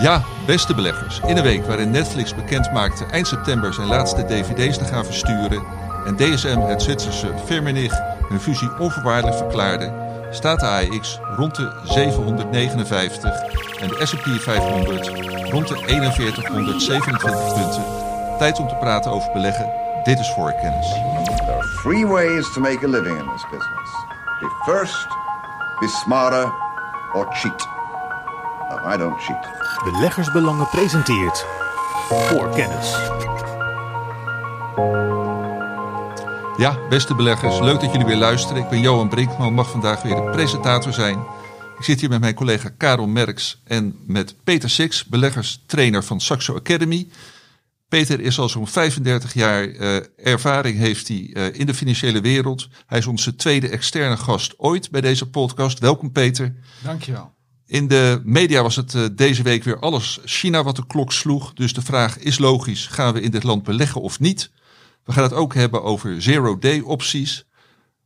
Ja, beste beleggers. In een week waarin Netflix bekend maakte eind september zijn laatste dvd's te gaan versturen en DSM het Zwitserse Firmenich hun fusie onvoorwaardelijk verklaarde, staat de AEX rond de 759 en de S&P 500 rond de 4127 punten. Tijd om te praten over beleggen. Dit is voorkennis. There are three ways to make a living in this business. Be first, be smarter, or cheat. No, I don't cheat. Beleggersbelangen presenteert voor kennis. Ja, beste beleggers, leuk dat jullie weer luisteren. Ik ben Johan Brinkman, mag vandaag weer de presentator zijn. Ik zit hier met mijn collega Karel Merks en met Peter Six, beleggerstrainer van Saxo Academy. Peter is al zo'n 35 jaar uh, ervaring heeft hij uh, in de financiële wereld. Hij is onze tweede externe gast ooit bij deze podcast. Welkom Peter. Dankjewel. In de media was het uh, deze week weer alles China wat de klok sloeg. Dus de vraag is logisch, gaan we in dit land beleggen of niet? We gaan het ook hebben over zero-day opties.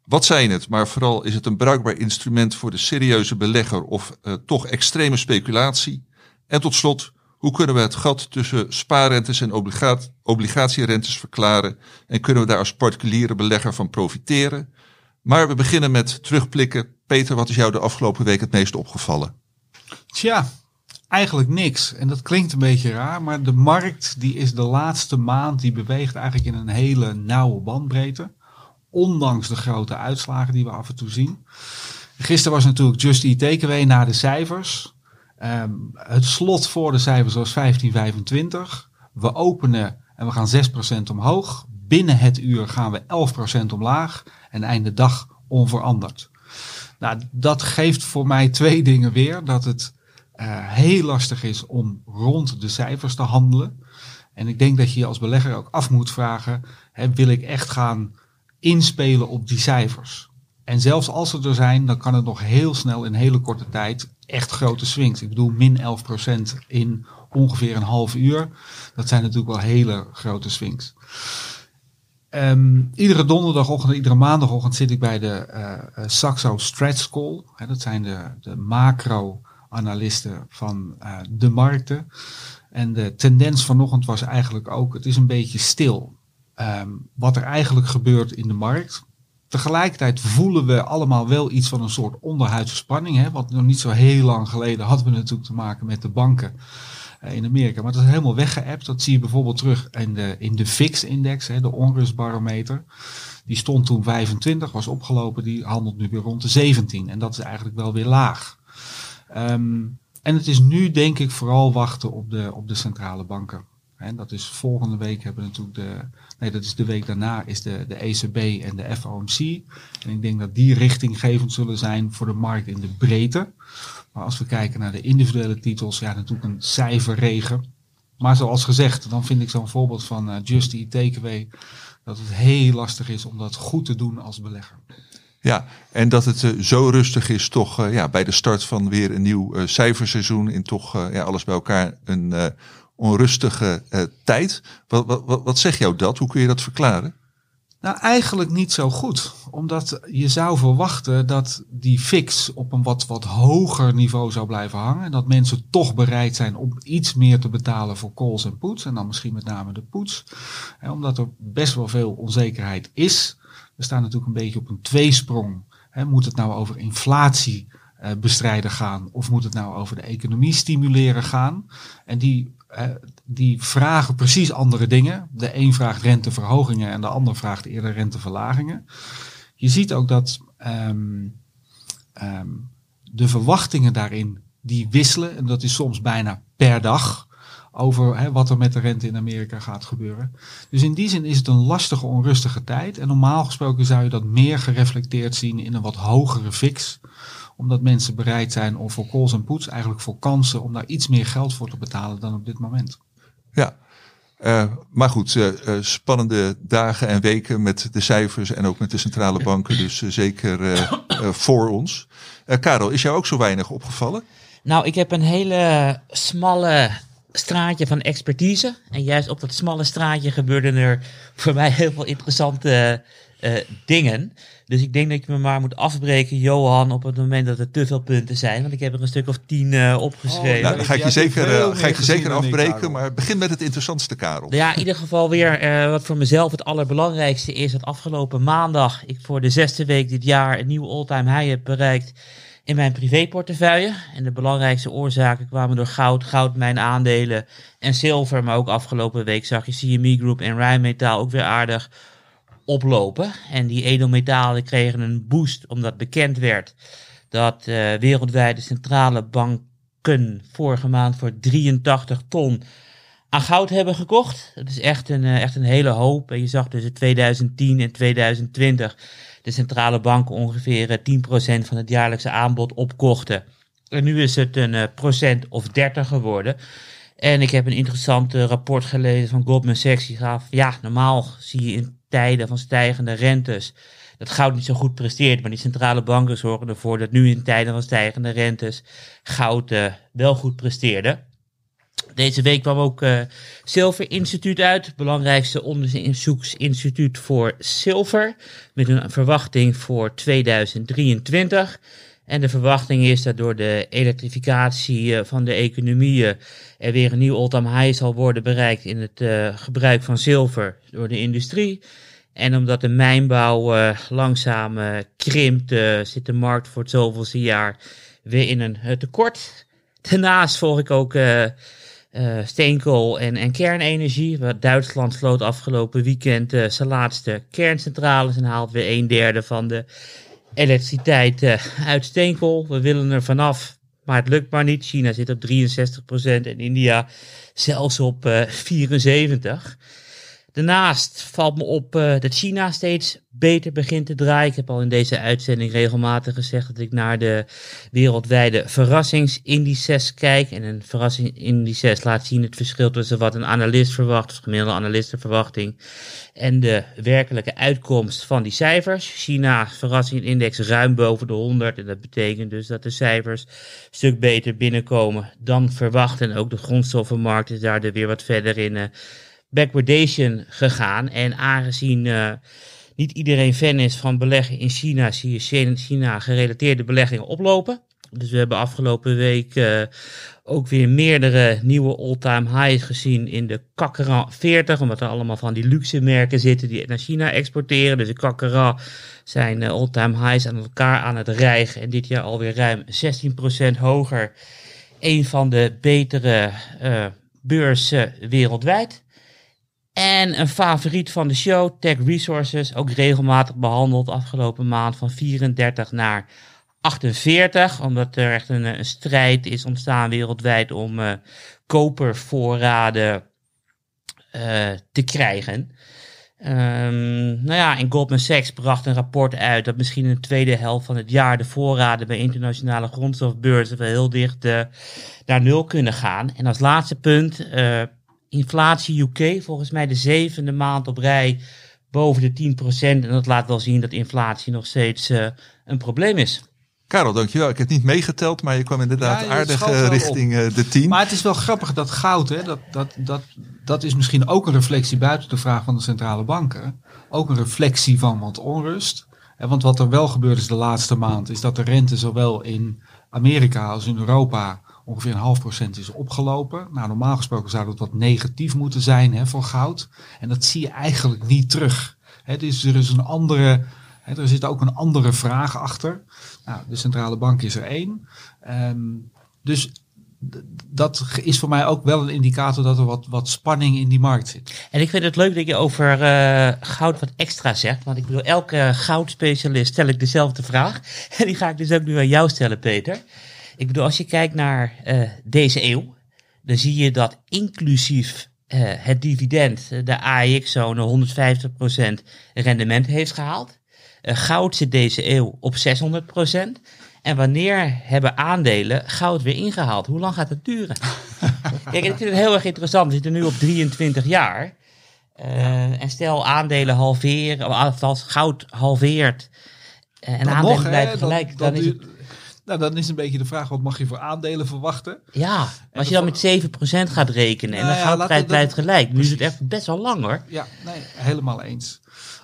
Wat zijn het? Maar vooral is het een bruikbaar instrument voor de serieuze belegger of toch extreme speculatie? En tot slot, hoe kunnen we het gat tussen spaarrentes en obligatierentes verklaren? En kunnen we daar als particuliere belegger van profiteren? Maar we beginnen met terugblikken. Peter, wat is jou de afgelopen week het meest opgevallen? Tja, eigenlijk niks. En dat klinkt een beetje raar, maar de markt die is de laatste maand, die beweegt eigenlijk in een hele nauwe bandbreedte. Ondanks de grote uitslagen die we af en toe zien. Gisteren was natuurlijk Just Eat Takeaway na de cijfers. Um, het slot voor de cijfers was 1525. We openen en we gaan 6% omhoog. Binnen het uur gaan we 11% omlaag. En einde dag onveranderd. Nou, dat geeft voor mij twee dingen weer. Dat het heel lastig is om rond de cijfers te handelen. En ik denk dat je je als belegger ook af moet vragen: hè, wil ik echt gaan inspelen op die cijfers? En zelfs als ze er zijn, dan kan het nog heel snel in hele korte tijd echt grote swings. Ik bedoel, min 11% in ongeveer een half uur. Dat zijn natuurlijk wel hele grote swings. Um, iedere donderdagochtend, iedere maandagochtend zit ik bij de uh, Saxo Stretch Call. Dat zijn de, de macro-analisten van uh, de markten. En de tendens vanochtend was eigenlijk ook, het is een beetje stil. Um, wat er eigenlijk gebeurt in de markt. Tegelijkertijd voelen we allemaal wel iets van een soort onderhuidse spanning. Hè? Want nog niet zo heel lang geleden hadden we natuurlijk te maken met de banken in Amerika. Maar dat is helemaal weggeëpt. Dat zie je bijvoorbeeld terug in de, in de VIX-index, de onrustbarometer. Die stond toen 25, was opgelopen. Die handelt nu weer rond de 17. En dat is eigenlijk wel weer laag. Um, en het is nu denk ik vooral wachten op de, op de centrale banken. En dat is volgende week hebben we natuurlijk de, nee dat is de week daarna is de, de ECB en de FOMC. En ik denk dat die richtinggevend zullen zijn voor de markt in de breedte. Maar als we kijken naar de individuele titels, ja natuurlijk een cijferregen. Maar zoals gezegd, dan vind ik zo'n voorbeeld van uh, Just Eat Takeaway dat het heel lastig is om dat goed te doen als belegger. Ja, en dat het uh, zo rustig is toch uh, ja, bij de start van weer een nieuw uh, cijferseizoen in toch ja, alles bij elkaar een onrustige tijd. Wat, wat, wat zegt jou dat? Hoe kun je dat verklaren? Nou, eigenlijk niet zo goed. Omdat je zou verwachten dat die fix op een wat, wat hoger niveau zou blijven hangen. En dat mensen toch bereid zijn om iets meer te betalen voor calls en puts. En dan misschien met name de. En omdat er best wel veel onzekerheid is. We staan natuurlijk een beetje op een tweesprong. Moet het nou over inflatie uh, bestrijden gaan? Of moet het nou over de economie stimuleren gaan? En die uh, die vragen precies andere dingen. De een vraagt renteverhogingen en de ander vraagt eerder renteverlagingen. Je ziet ook dat um, um, de verwachtingen daarin die wisselen. En dat is soms bijna per dag over hè, wat er met de rente in Amerika gaat gebeuren. Dus in die zin is het een lastige, onrustige tijd. En normaal gesproken zou je dat meer gereflecteerd zien in een wat hogere fix omdat mensen bereid zijn om voor calls en puts, eigenlijk voor kansen, om daar iets meer geld voor te betalen dan op dit moment. Ja, uh, maar goed, uh, uh, spannende dagen en weken met de cijfers en ook met de centrale banken. Dus zeker voor ons. Karel, is jou ook zo weinig opgevallen? Nou, ik heb een hele smalle straatje van expertise. En juist op dat smalle straatje gebeurden er voor mij heel veel interessante eh, dingen. Dus ik denk dat je me maar moet afbreken, Johan, op het moment dat er te veel punten zijn. Want ik heb er een stuk of tien eh, opgeschreven. Nou, dan ga ik je zeker, eh, ga ik je zeker afbreken, maar begin met het interessantste, Karel. Ja, in ieder geval weer eh, wat voor mezelf het allerbelangrijkste is. Dat afgelopen maandag ik voor de zesde week dit jaar een nieuwe all-time high heb bereikt in mijn privéportefeuille. En de belangrijkste oorzaken kwamen door goud, goudmijn aandelen en zilver. Maar ook afgelopen week zag je CME Group en Rijnmetaal ook weer aardig oplopen. En die edelmetalen kregen een boost omdat bekend werd dat eh, wereldwijd de centrale banken vorige maand voor 83 ton aan goud hebben gekocht. Dat is echt een, eh, echt een hele hoop. En je zag tussen 2010 en 2020 de centrale banken ongeveer eh, 10% van het jaarlijkse aanbod opkochten. En nu is het een eh, procent of 30 geworden. En ik heb een interessant eh, rapport gelezen van Goldman Sachs. Die gaf, ja, normaal zie je in tijden van stijgende rentes dat goud niet zo goed presteert. Maar die centrale banken zorgen ervoor dat nu in tijden van stijgende rentes goud eh, wel goed presteerde. Deze week kwam ook eh Zilver Instituut uit, het belangrijkste onderzoeksinstituut voor zilver, met een verwachting voor 2023. En de verwachting is dat door de elektrificatie eh, van de economieën er weer een nieuw all-time high zal worden bereikt in het eh, gebruik van zilver door de industrie. En omdat de mijnbouw eh, langzaam eh, krimpt, eh, zit de markt voor het zoveelste jaar weer in een eh, tekort. Daarnaast volg ik ook eh, steenkool en, en kernenergie. Duitsland sloot afgelopen weekend eh, zijn laatste kerncentrales en haalt weer een derde van de elektriciteit eh, uit steenkool. We willen er vanaf, maar het lukt maar niet. China zit op 63% en India zelfs op eh 74%. Daarnaast valt me op eh, dat China steeds beter begint te draaien. Ik heb al in deze uitzending regelmatig gezegd dat ik naar de wereldwijde verrassingsindices kijk. En een verrassingsindices laat zien het verschil tussen wat een analist verwacht, of gemiddelde analistenverwachting, en de werkelijke uitkomst van die cijfers. China verrassingindex ruim boven de 100 en dat betekent dus dat de cijfers een stuk beter binnenkomen dan verwacht. En ook de grondstoffenmarkt is daar weer wat verder in eh, backwardation gegaan. En aangezien eh, niet iedereen fan is van beleggen in China, zie je China- gerelateerde beleggingen oplopen. Dus we hebben afgelopen week eh, ook weer meerdere nieuwe all-time highs gezien in de Kakkeran 40. Omdat er allemaal van die luxe merken zitten die naar China exporteren. Dus de Kakkeran zijn eh, all-time highs aan elkaar aan het rijgen. En dit jaar alweer ruim 16% hoger. Een van de betere eh, beurzen wereldwijd. En een favoriet van de show, Tech Resources, ook regelmatig behandeld afgelopen maand van 34 naar 48. Omdat er echt een, strijd is ontstaan wereldwijd om eh, kopervoorraden eh, te krijgen. Ehm, nou ja, en Goldman Sachs bracht een rapport uit dat misschien in de tweede helft van het jaar de voorraden bij internationale grondstofbeurzen wel heel dicht eh, naar nul kunnen gaan. En als laatste punt, inflatie UK, volgens mij de zevende maand op rij boven de 10%. En dat laat wel zien dat inflatie nog steeds eh, een probleem is. Karel, dankjewel. Ik heb niet meegeteld, maar je kwam inderdaad Ja, je aardig eh, richting eh, de 10. Maar het is wel grappig dat goud, hè, dat, dat, dat, dat is misschien ook een reflectie buiten de vraag van de centrale banken. Ook een reflectie van wat onrust. Hè, want wat er wel gebeurd is de laatste maand, is dat de rente zowel in Amerika als in Europa ongeveer een half procent is opgelopen. Nou, normaal gesproken zou dat wat negatief moeten zijn hè, voor goud. En dat zie je eigenlijk niet terug. Hè, dus er is een andere, hè, er zit ook een andere vraag achter. Nou, de centrale bank is er één. Ehm, dus dat is voor mij ook wel een indicator dat er wat, wat spanning in die markt zit. En ik vind het leuk dat je over eh, goud wat extra zegt. Want ik bedoel, elke goudspecialist stel ik dezelfde vraag. En die ga ik dus ook nu aan jou stellen, Peter. Ik bedoel, als je kijkt naar eh, deze eeuw, dan zie je dat inclusief eh, het dividend eh, de AEX zo'n 150% rendement heeft gehaald. Eh, goud zit deze eeuw op 600%. En wanneer hebben aandelen goud weer ingehaald? Hoe lang gaat het duren? Kijk, ik vind het heel erg interessant. We zitten nu op 23 jaar. En stel aandelen halveren, of althans goud halveert. en Dan aandelen nog, hè, blijven dan- gelijk. Dan, dan is het, Nou, dan is een beetje de vraag, wat mag je voor aandelen verwachten? Ja, als je dan met 7% gaat rekenen en Nou ja, goudprijs laten we blijft gelijk. Nu is het echt best wel lang hoor. Ja, nee, helemaal eens.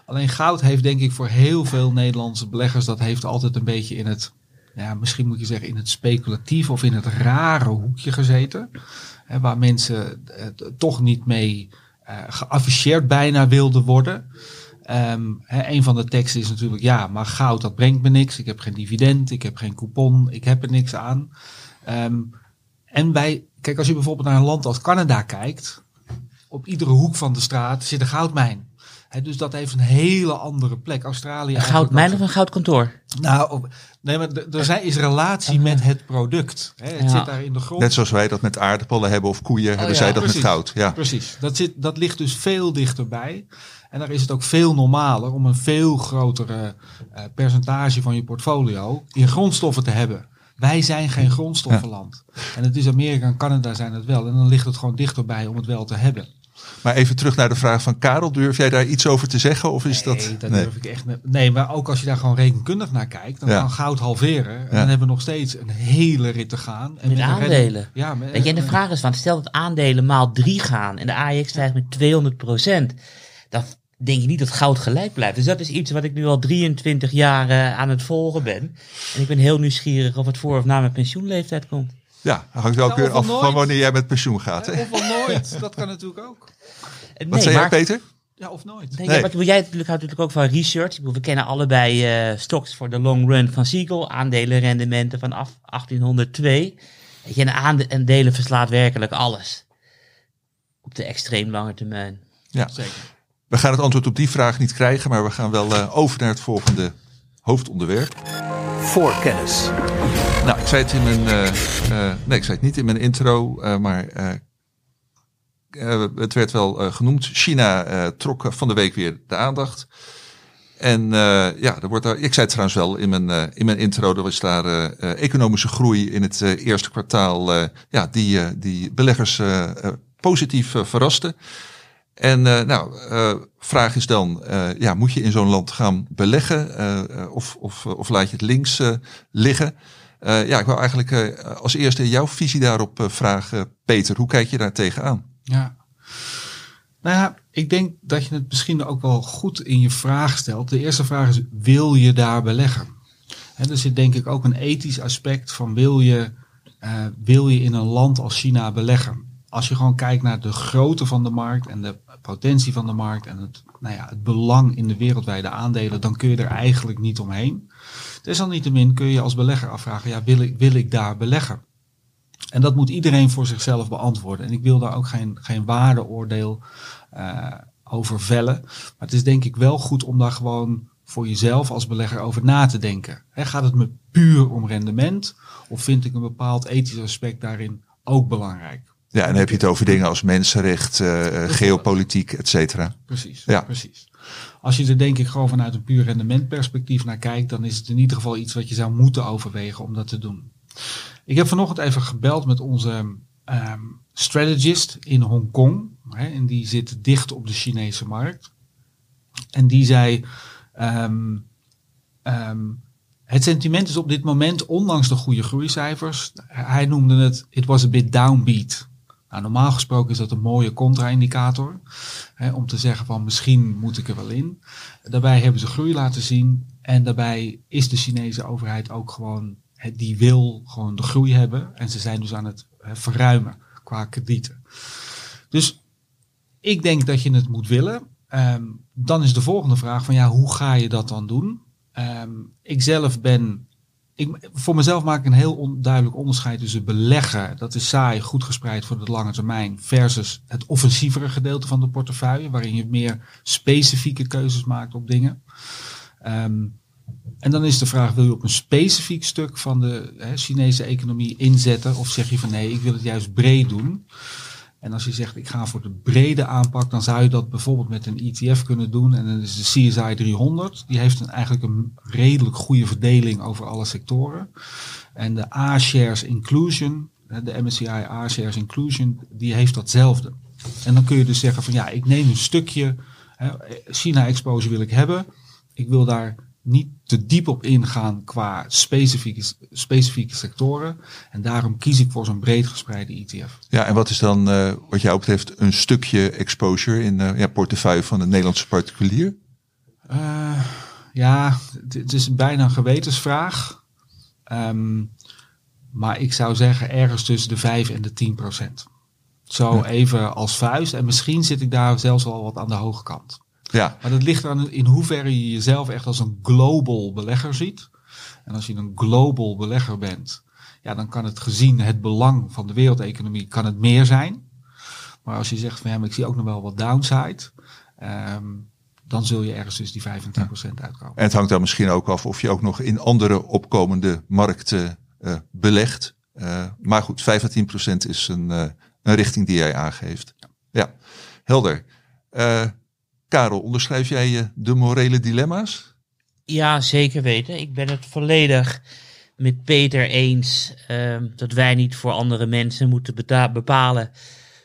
Alleen goud heeft denk ik voor heel veel Nederlandse beleggers, dat heeft altijd een beetje in het, ja, misschien moet je zeggen, in het speculatief of in het rare hoekje gezeten. Hè, waar mensen eh, toch niet mee eh, geafficheerd bijna wilden worden. Ehm, hè, een van de teksten is natuurlijk, ja, maar goud dat brengt me niks. Ik heb geen dividend, ik heb geen coupon, ik heb er niks aan. Ehm, en wij, kijk, als je bijvoorbeeld naar een land als Canada kijkt, op iedere hoek van de straat zit een goudmijn. Hè, dus dat heeft een hele andere plek. Australië. Een goudmijn of een goudkantoor? Nou, op- nee, maar er zijn- is relatie met het product. Hè. Het Ja. zit daar in de grond. Net zoals wij dat met aardappelen hebben of koeien, hebben ja, zij dat precies. met goud. Ja. Precies. Dat, zit, dat ligt dus veel dichterbij. En daar is het ook veel normaler om een veel grotere eh, percentage van je portfolio in grondstoffen te hebben. Wij zijn geen grondstoffenland. En het is Amerika en Canada zijn het wel. En dan ligt het gewoon dichterbij om het wel te hebben. Maar even terug naar de vraag van Karel. Durf jij daar iets over te zeggen? Of is nee, dat... dat nee. durf ik echt niet. Nee, maar ook als je daar gewoon rekenkundig naar kijkt, dan Ja. kan goud halveren. En dan hebben we nog steeds een hele rit te gaan. En Met aandelen. Ja, met, Weet je, en de met- vraag is van, stel dat aandelen maal 3 gaan en de AX stijgt met 200%. Dan denk je niet dat goud gelijk blijft. Dus dat is iets wat ik nu al 23 jaar aan het volgen ben. En ik ben heel nieuwsgierig of het voor of na mijn pensioenleeftijd komt. Ja, hangt ook Nou, weer af nooit. van wanneer jij met pensioen gaat. Hè? Of wel nooit. Dat kan natuurlijk ook. Eh, Wat nee, zei jij, maar- Peter? Ja, of nooit. Nee, Nee. Ja, wat wil jij natuurlijk, houdt natuurlijk ook van research. Ik bedoel, we kennen allebei eh stocks voor de long run van Siegel. Aandelenrendementen vanaf 1802. Weet je, en aande- aandelen verslaat werkelijk alles. Op de extreem lange termijn. Ja. Zeker. We gaan het antwoord op die vraag niet krijgen, maar we gaan wel eh, over naar het volgende hoofdonderwerp. Voorkennis. Nou, ik zei het in mijn. eh, eh, nee, ik zei het niet in mijn intro, maar. het werd wel genoemd. China trok van de week weer de aandacht. En ja, er wordt daar, ik zei het trouwens wel in mijn, in mijn intro, er was daar economische groei in het eerste kwartaal, ja, die, die beleggers positief verraste. En eh, nou, eh, vraag is dan, eh, ja, moet je in zo'n land gaan beleggen of, of, of laat je het links liggen? Ja, ik wil eigenlijk als eerste jouw visie daarop vragen, Peter. Hoe kijk je daar tegenaan? Ja. Nou ja, ik denk dat je het misschien ook wel goed in je vraag stelt. De eerste vraag is, wil je daar beleggen? Hè, er zit denk ik ook een ethisch aspect van, wil je, wil je in een land als China beleggen? Als je gewoon kijkt naar de grootte van de markt en de potentie van de markt en het, nou ja, het belang in de wereldwijde aandelen, dan kun je er eigenlijk niet omheen. Desalniettemin kun je als belegger afvragen, ja, wil ik, wil ik daar beleggen? En dat moet iedereen voor zichzelf beantwoorden. En ik wil daar ook geen, geen waardeoordeel eh, over vellen. Maar het is denk ik wel goed om daar gewoon voor jezelf als belegger over na te denken. Gaat het me puur om rendement? Of vind ik een bepaald ethisch aspect daarin ook belangrijk? Ja, en dan heb je het over dingen als mensenrecht, eh, eh, geopolitiek, et cetera. Precies, Ja. precies. Als je er denk ik gewoon vanuit een puur rendementperspectief naar kijkt, dan is het in ieder geval iets wat je zou moeten overwegen om dat te doen. Ik heb vanochtend even gebeld met onze ehm, strategist in Hongkong. En die zit dicht op de Chinese markt. En die zei, ehm, ehm, het sentiment is op dit moment, ondanks de goede groeicijfers, hij noemde het, it was a bit downbeat. Nou, normaal gesproken is dat een mooie contra-indicator. Hè, om te zeggen van misschien moet ik er wel in. Daarbij hebben ze groei laten zien. En daarbij is de Chinese overheid ook gewoon, die wil gewoon de groei hebben. En ze zijn dus aan het verruimen qua kredieten. Dus ik denk dat je het moet willen. Ehm, dan is de volgende vraag van ja, hoe ga je dat dan doen? Ehm, ik zelf ben ik, voor mezelf maak ik een heel onduidelijk onderscheid tussen beleggen, dat is saai, goed gespreid voor de lange termijn, versus het offensievere gedeelte van de portefeuille, waarin je meer specifieke keuzes maakt op dingen. Ehm, en dan is de vraag, wil je op een specifiek stuk van de hè, Chinese economie inzetten, of zeg je van nee, ik wil het juist breed doen? En als je zegt, ik ga voor de brede aanpak, dan zou je dat bijvoorbeeld met een ETF kunnen doen. En dan is de CSI 300. Die heeft een, eigenlijk een redelijk goede verdeling over alle sectoren. En de A-shares inclusion, de MSCI A-shares inclusion, die heeft datzelfde. En dan kun je dus zeggen van ja, ik neem een stukje, hè, China exposure wil ik hebben. Ik wil daar niet te diep op ingaan qua specifieke, specifieke sectoren. En daarom kies ik voor zo'n breed gespreide ETF. Ja, en wat is dan eh, wat jou betreft een stukje exposure in uh, ja, portefeuille van een Nederlandse particulier? Uh, ja, het is bijna een gewetensvraag. Um, maar ik zou zeggen ergens tussen de 5 en de 10 procent. Zo even als vuist. En misschien zit ik daar zelfs al wat aan de hoge kant. Ja. Maar dat ligt aan in hoeverre je jezelf echt als een global belegger ziet. En als je een global belegger bent, ja, dan kan het gezien het belang van de wereldeconomie kan het meer zijn. Maar als je zegt van ja, maar ik zie ook nog wel wat downside. Um, dan zul je ergens tussen die 5 en 10 procent uitkomen. En het hangt dan misschien ook af of je ook nog in andere opkomende markten uh, belegt. Uh, maar goed, 5 à 10 procent is een, uh, een richting die jij aangeeft. Ja, ja. helder. Karel, onderschrijf jij de morele dilemma's? Ja, zeker weten. Ik ben het volledig met Peter eens uh, dat wij niet voor andere mensen moeten bepalen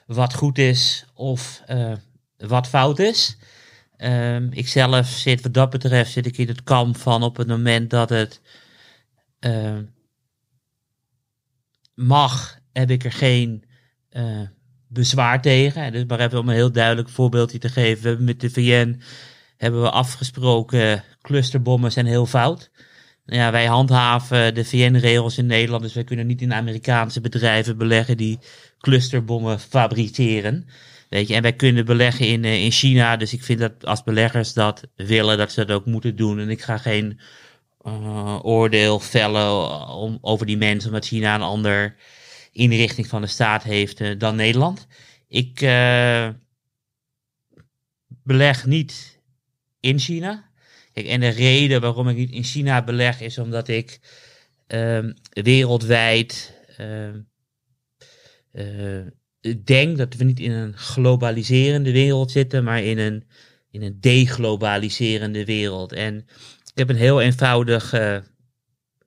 wat goed is of uh, wat fout is. Uh, ik zelf zit wat dat betreft zit ik in het kamp van op het moment dat het uh, mag, heb ik er geen uh, bezwaar tegen. Dus maar even om een heel duidelijk voorbeeldje te geven. We hebben met de VN hebben we afgesproken, clusterbommen zijn heel fout. Nou ja, wij handhaven de VN-regels in Nederland, dus wij kunnen niet in Amerikaanse bedrijven beleggen die clusterbommen fabriceren. Weet je, en wij kunnen beleggen in, in China, dus ik vind dat als beleggers dat willen, dat ze dat ook moeten doen. En ik ga geen uh, oordeel vellen over die mensen, omdat China een ander inrichting van de staat heeft uh, dan Nederland. Ik uh, beleg niet in China. Kijk, en de reden waarom ik niet in China beleg is omdat ik wereldwijd denk dat we niet in een globaliserende wereld zitten, maar in een, in een deglobaliserende wereld. En ik heb een heel eenvoudig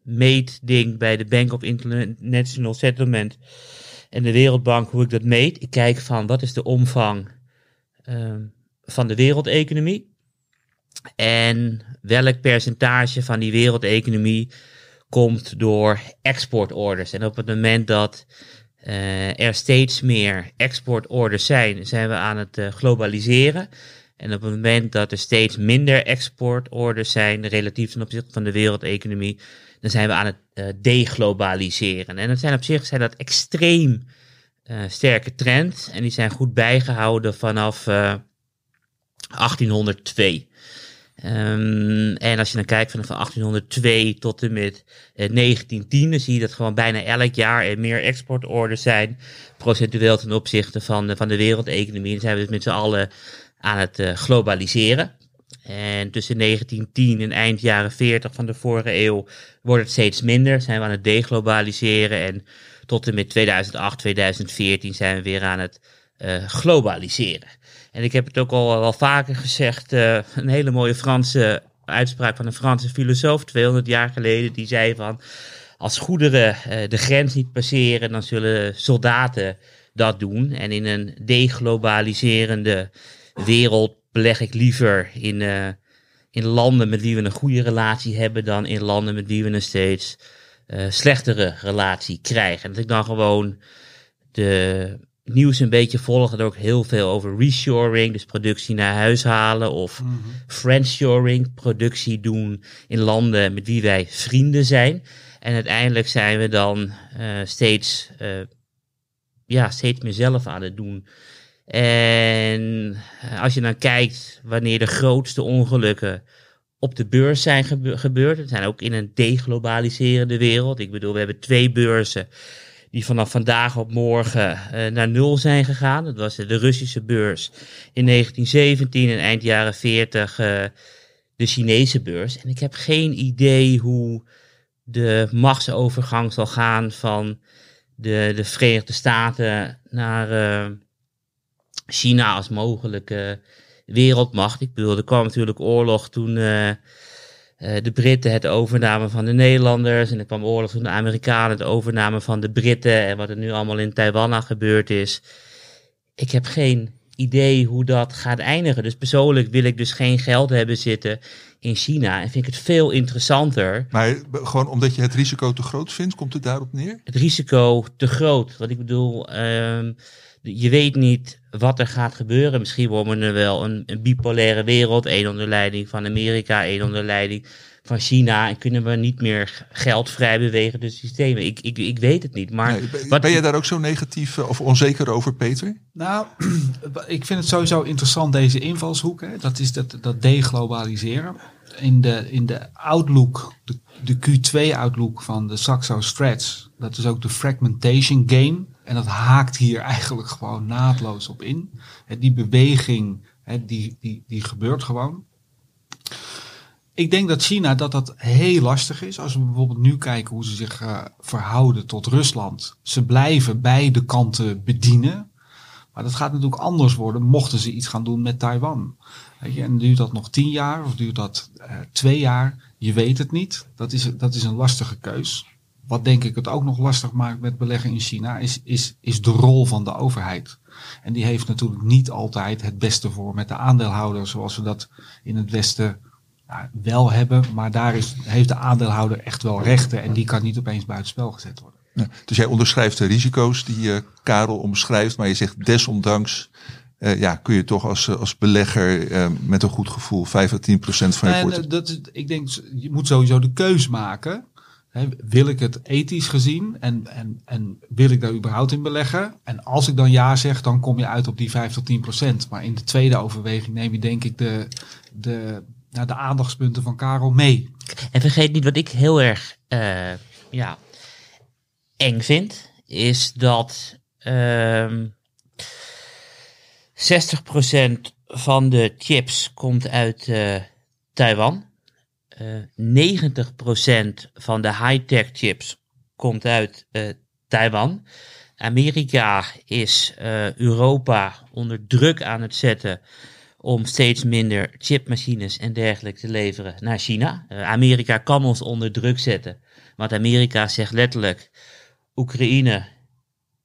meetding bij de Bank of International Settlement en de Wereldbank hoe ik dat meet. Ik kijk van wat is de omvang uh, van de wereldeconomie en welk percentage van die wereldeconomie komt door exportorders. En op het moment dat uh, er steeds meer exportorders zijn, zijn we aan het uh, globaliseren. En op het moment dat er steeds minder exportorders zijn, relatief ten opzichte van de wereldeconomie, dan zijn we aan het uh, deglobaliseren. En dat zijn op zich zijn dat extreem sterke trends. En die zijn goed bijgehouden vanaf 1802. Um, en als je dan kijkt vanaf 1802 tot en met eh, 1910, dan zie je dat gewoon bijna elk jaar er meer exportorders zijn, procentueel ten opzichte van, de, van de wereldeconomie. En zijn we dus met z'n allen aan het globaliseren. En tussen 1910 en eind jaren 40 van de vorige eeuw wordt het steeds minder, zijn we aan het deglobaliseren. En tot en met 2008, 2014 zijn we weer aan het uh, globaliseren. En ik heb het ook al wel vaker gezegd, uh, een hele mooie Franse uitspraak van een Franse filosoof 200 jaar geleden, die zei van, als goederen uh, de grens niet passeren, dan zullen soldaten dat doen. En in een deglobaliserende wereld beleg ik liever in, uh, in landen met wie we een goede relatie hebben dan in landen met wie we een steeds slechtere relatie krijgen. En dat ik dan gewoon de nieuws een beetje volgen er ook heel veel over reshoring, dus productie naar huis halen, of mm -hmm. friendshoring, productie doen in landen met wie wij vrienden zijn. En uiteindelijk zijn we dan uh, steeds, uh, ja, steeds meer zelf aan het doen. En als je dan kijkt wanneer de grootste ongelukken op de beurs zijn gebe gebeurd, het zijn ook in een deglobaliserende wereld. Ik bedoel, we hebben twee beurzen die vanaf vandaag op morgen uh, naar nul zijn gegaan. Dat was de Russische beurs in 1917 en eind jaren 40 uh, de Chinese beurs. En ik heb geen idee hoe de machtsovergang zal gaan van de, de Verenigde Staten naar China als mogelijke wereldmacht. Ik bedoel, er kwam natuurlijk oorlog toen uh, de Britten het overname van de Nederlanders. En er kwam oorlog toen de Amerikanen het overname van de Britten. En wat er nu allemaal in Taiwan aan gebeurd is. Ik heb geen idee hoe dat gaat eindigen. Dus persoonlijk wil ik dus geen geld hebben zitten in China. En vind ik het veel interessanter. Maar eh, gewoon omdat je het risico te groot vindt, komt het daarop neer? Het risico te groot. Wat ik bedoel, ehm, je weet niet wat er gaat gebeuren. Misschien worden we er wel een, een bipolaire wereld. één onder leiding van Amerika, één onder leiding van China. En kunnen we niet meer geld vrij bewegen tussen systemen. Ik, ik, ik weet het niet. Maar Nee, ben, wat- ben je daar ook zo negatief eh, of onzeker over, Peter? Nou, ik vind het sowieso interessant deze invalshoek. Hè. Dat is dat, dat deglobaliseren. In de, in de outlook, de, de Q2-outlook van de Saxo Strats, dat is ook de fragmentation game. En dat haakt hier eigenlijk gewoon naadloos op in. Die beweging, die, die, die gebeurt gewoon. Ik denk dat China dat dat heel lastig is. Als we bijvoorbeeld nu kijken hoe ze zich eh, verhouden tot Rusland. Ze blijven beide kanten bedienen. Maar dat gaat natuurlijk anders worden mochten ze iets gaan doen met Taiwan. En duurt dat nog tien jaar of duurt dat eh, twee jaar? Je weet het niet. Dat is, dat is een lastige keus. Wat denk ik het ook nog lastig maakt met beleggen in China, is, is, is de rol van de overheid. En die heeft natuurlijk niet altijd het beste voor met de aandeelhouder, zoals we dat in het Westen ja, wel hebben. Maar daar is, heeft de aandeelhouder echt wel rechten en die kan niet opeens buitenspel gezet worden. Ja, dus jij onderschrijft de risico's die eh, Karel omschrijft, maar je zegt desondanks eh, ja, kun je toch als, eh, als belegger met een goed gevoel 5 à 10 procent van je portefeuille. dat ik denk, je moet sowieso de keus maken. Wil ik het ethisch gezien en, en, en wil ik daar überhaupt in beleggen? En als ik dan ja zeg, dan kom je uit op die 5 tot 10 procent. Maar in de tweede overweging neem je denk ik de, de, nou, de aandachtspunten van Karel mee. En vergeet niet wat ik heel erg eh, ja, eng vind, is dat ehm 60% van de chips komt uit eh, Taiwan. Eh 90% van de high-tech chips komt uit eh, Taiwan. Amerika is eh, Europa onder druk aan het zetten om steeds minder chipmachines en dergelijke te leveren naar China. Eh, Amerika kan ons onder druk zetten, want Amerika zegt letterlijk: Oekraïne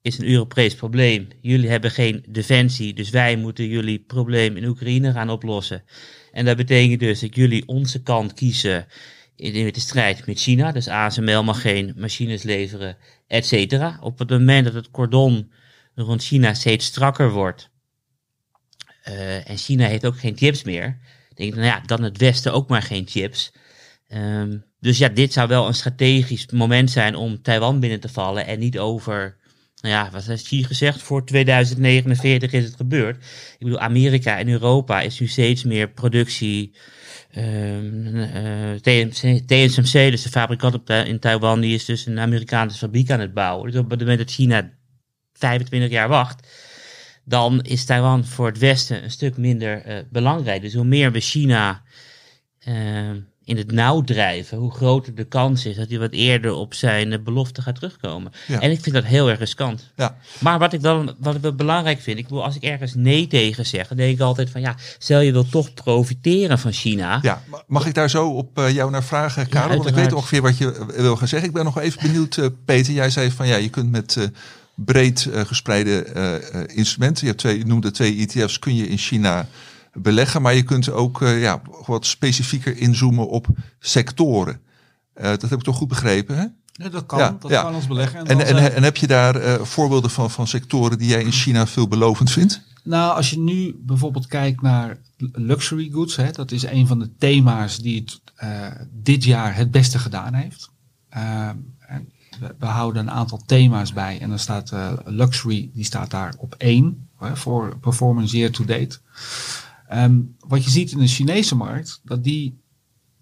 is een Europees probleem. Jullie hebben geen defensie, dus wij moeten jullie probleem in Oekraïne gaan oplossen. En dat betekent dus dat jullie onze kant kiezen in, de strijd met China. Dus ASML mag geen machines leveren, et cetera. Op het moment dat het cordon rond China steeds strakker wordt, eh, en China heeft ook geen chips meer. Denk ik, nou ja, dan het Westen ook maar geen chips. Ehm, dus ja, dit zou wel een strategisch moment zijn om Taiwan binnen te vallen en niet over, nou ja, wat heeft Xi gezegd? Voor 2049 is het gebeurd. Ik bedoel, Amerika en Europa is nu steeds meer productie. ehm, eh, TSMC, dus de fabrikant op in Taiwan, die is dus een Amerikaanse fabriek aan het bouwen. Dus op het moment dat China 25 jaar wacht, dan is Taiwan voor het Westen een stuk minder eh, belangrijk. Dus hoe meer we China eh, in het nauw drijven, hoe groter de kans is dat hij wat eerder op zijn eh, belofte gaat terugkomen. Ja. En ik vind dat heel erg riskant. Ja. Maar wat ik dan wat ik wel belangrijk vind, ik bedoel, als ik ergens nee tegen zeg, dan denk ik altijd van ja, stel je wil toch profiteren van China. Ja, ma- mag ik daar zo op eh, jou naar vragen, Karel? Want ik weet ongeveer wat je eh, wil gaan zeggen. Ik ben nog even benieuwd, Peter. Jij zei van ja, je kunt met breed gespreide instrumenten, je, hebt twee, je noemde twee ETF's, kun je in China beleggen. Maar je kunt ook eh, ja, wat specifieker inzoomen op sectoren. Eh, dat heb ik toch goed begrepen, hè? Ja, dat kan, Ja, dat ja. kan ons beleggen. En En, en, zijn- en heb je daar eh, voorbeelden van, van sectoren die jij in China veelbelovend vindt? Nou, als je nu bijvoorbeeld kijkt naar luxury goods, hè, dat is een van de thema's die het dit jaar het beste gedaan heeft. Ehm, en we, we houden een aantal thema's bij en dan staat luxury, die staat daar op één hè, voor performance year to date. Ehm, wat je ziet in de Chinese markt, dat die,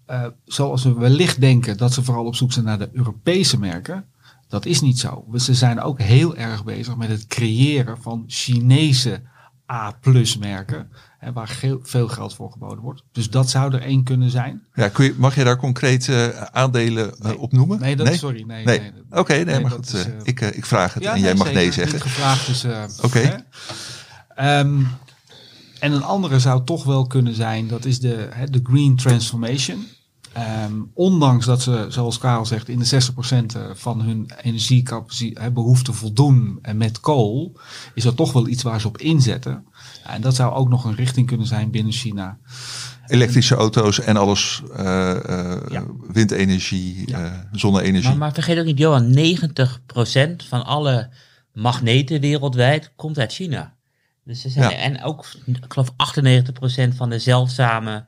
eh, zoals we wellicht denken, dat ze vooral op zoek zijn naar de Europese merken. Dat is niet zo. Ze zijn ook heel erg bezig met het creëren van Chinese A-plus merken. Hè, waar veel geld voor geboden wordt. Dus dat zou er één kunnen zijn. Ja, kun je, mag je daar concrete aandelen eh, Nee. op noemen? Nee, dat, sorry. Nee, Nee. Oké, nee, nee, maar goed. is, eh, eh, ik, eh, ik vraag het Ja, en jij mag zeker. nee zeggen. Niet gevraagd, dus, eh, Oké. Ehm, en een andere zou toch wel kunnen zijn, dat is de, hè, de green transformation. Ehm, ondanks dat ze, zoals Karel zegt, in de 60% van hun energiebehoefte voldoen en met kool, is dat toch wel iets waar ze op inzetten. En dat zou ook nog een richting kunnen zijn binnen China. Elektrische auto's en alles, eh, eh, Ja. windenergie, eh, zonne-energie. Maar, maar vergeet ook niet, Johan, 90% van alle magneten wereldwijd komt uit China. Dus er zijn, Ja. En ook, ik geloof 98% van de zeldzame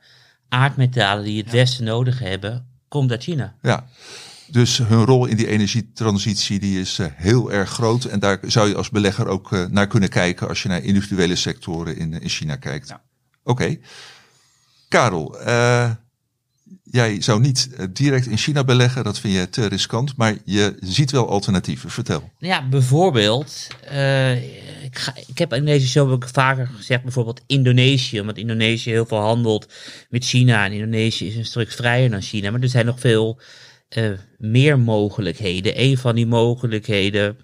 aardmetalen die het Westen nodig hebben, komt uit China. Ja. Dus hun rol in die energietransitie die is eh, heel erg groot. En daar zou je als belegger ook eh, naar kunnen kijken als je naar individuele sectoren in, in China kijkt. Ja. Oké. Karel, eh, jij zou niet eh, direct in China beleggen, dat vind je te riskant. Maar je ziet wel alternatieven. Vertel. Ja, bijvoorbeeld, eh, ik, ga, ik heb in deze show ook vaker gezegd, bijvoorbeeld Indonesië, omdat Indonesië heel veel handelt met China en Indonesië is een stuk vrijer dan China, maar er zijn nog veel eh, meer mogelijkheden. Een van die mogelijkheden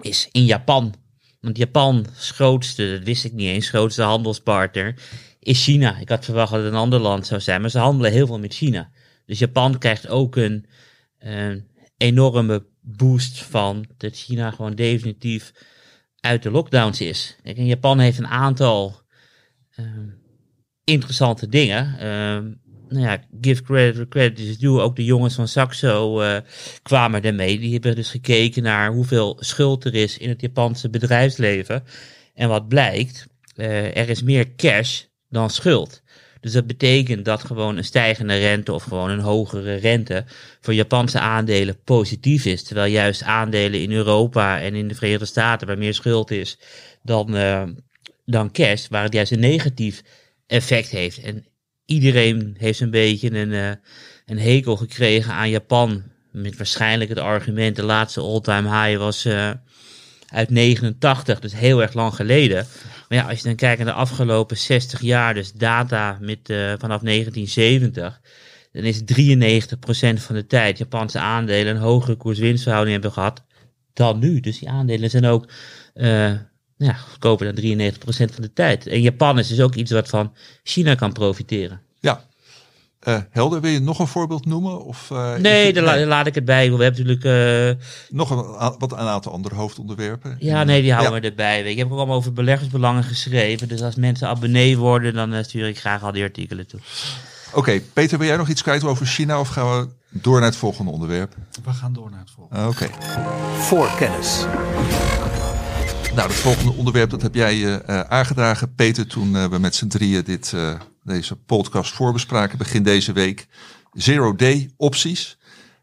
is in Japan. Want Japan's grootste, dat wist ik niet eens, grootste handelspartner is China. Ik had verwacht dat het een ander land zou zijn, maar ze handelen heel veel met China. Dus Japan krijgt ook een, enorme boost van dat China gewoon definitief uit de lockdowns is. En Japan heeft een aantal ehm, interessante dingen. Ehm, nou ja, give credit where credit is due. Ook de jongens van Saxo eh, kwamen ermee. Die hebben dus gekeken naar hoeveel schuld er is in het Japanse bedrijfsleven. En wat blijkt, eh, er is meer cash dan schuld. Dus dat betekent dat gewoon een stijgende rente of gewoon een hogere rente voor Japanse aandelen positief is. Terwijl juist aandelen in Europa en in de Verenigde Staten waar meer schuld is dan, eh, dan cash, waar het juist een negatief effect heeft. En iedereen heeft een beetje een, eh, een hekel gekregen aan Japan. Met waarschijnlijk het argument, de laatste all-time high was eh, uit 89, dus heel erg lang geleden. Maar ja, als je dan kijkt naar de afgelopen 60 jaar, dus data met, eh, vanaf 1970, dan is 93% van de tijd Japanse aandelen een hogere koers-winstverhouding hebben gehad dan nu. Dus die aandelen zijn ook eh, ja, goedkoper dan 93% van de tijd. En Japan is dus ook iets wat van China kan profiteren. Ja. Eh, Helder, wil je nog een voorbeeld noemen? Of, eh, Nee, daar, la- laat ik het bij. We hebben natuurlijk... eh, Nog een, wat een aantal andere hoofdonderwerpen. ja, nee, die houden Ja. we erbij. Weet je. Ik heb ook allemaal over beleggersbelangen geschreven. Dus als mensen abonnee worden, dan stuur ik graag al die artikelen toe. Oké, Peter, wil jij nog iets kwijt over China of gaan we door naar het volgende onderwerp? We gaan door naar het volgende. Ah, Oké. Voorkennis. Nou, het volgende onderwerp dat heb jij eh, eh, aangedragen, Peter, toen eh, we met z'n drieën dit, eh, deze podcast voorbespraken begin deze week. Zero day opties.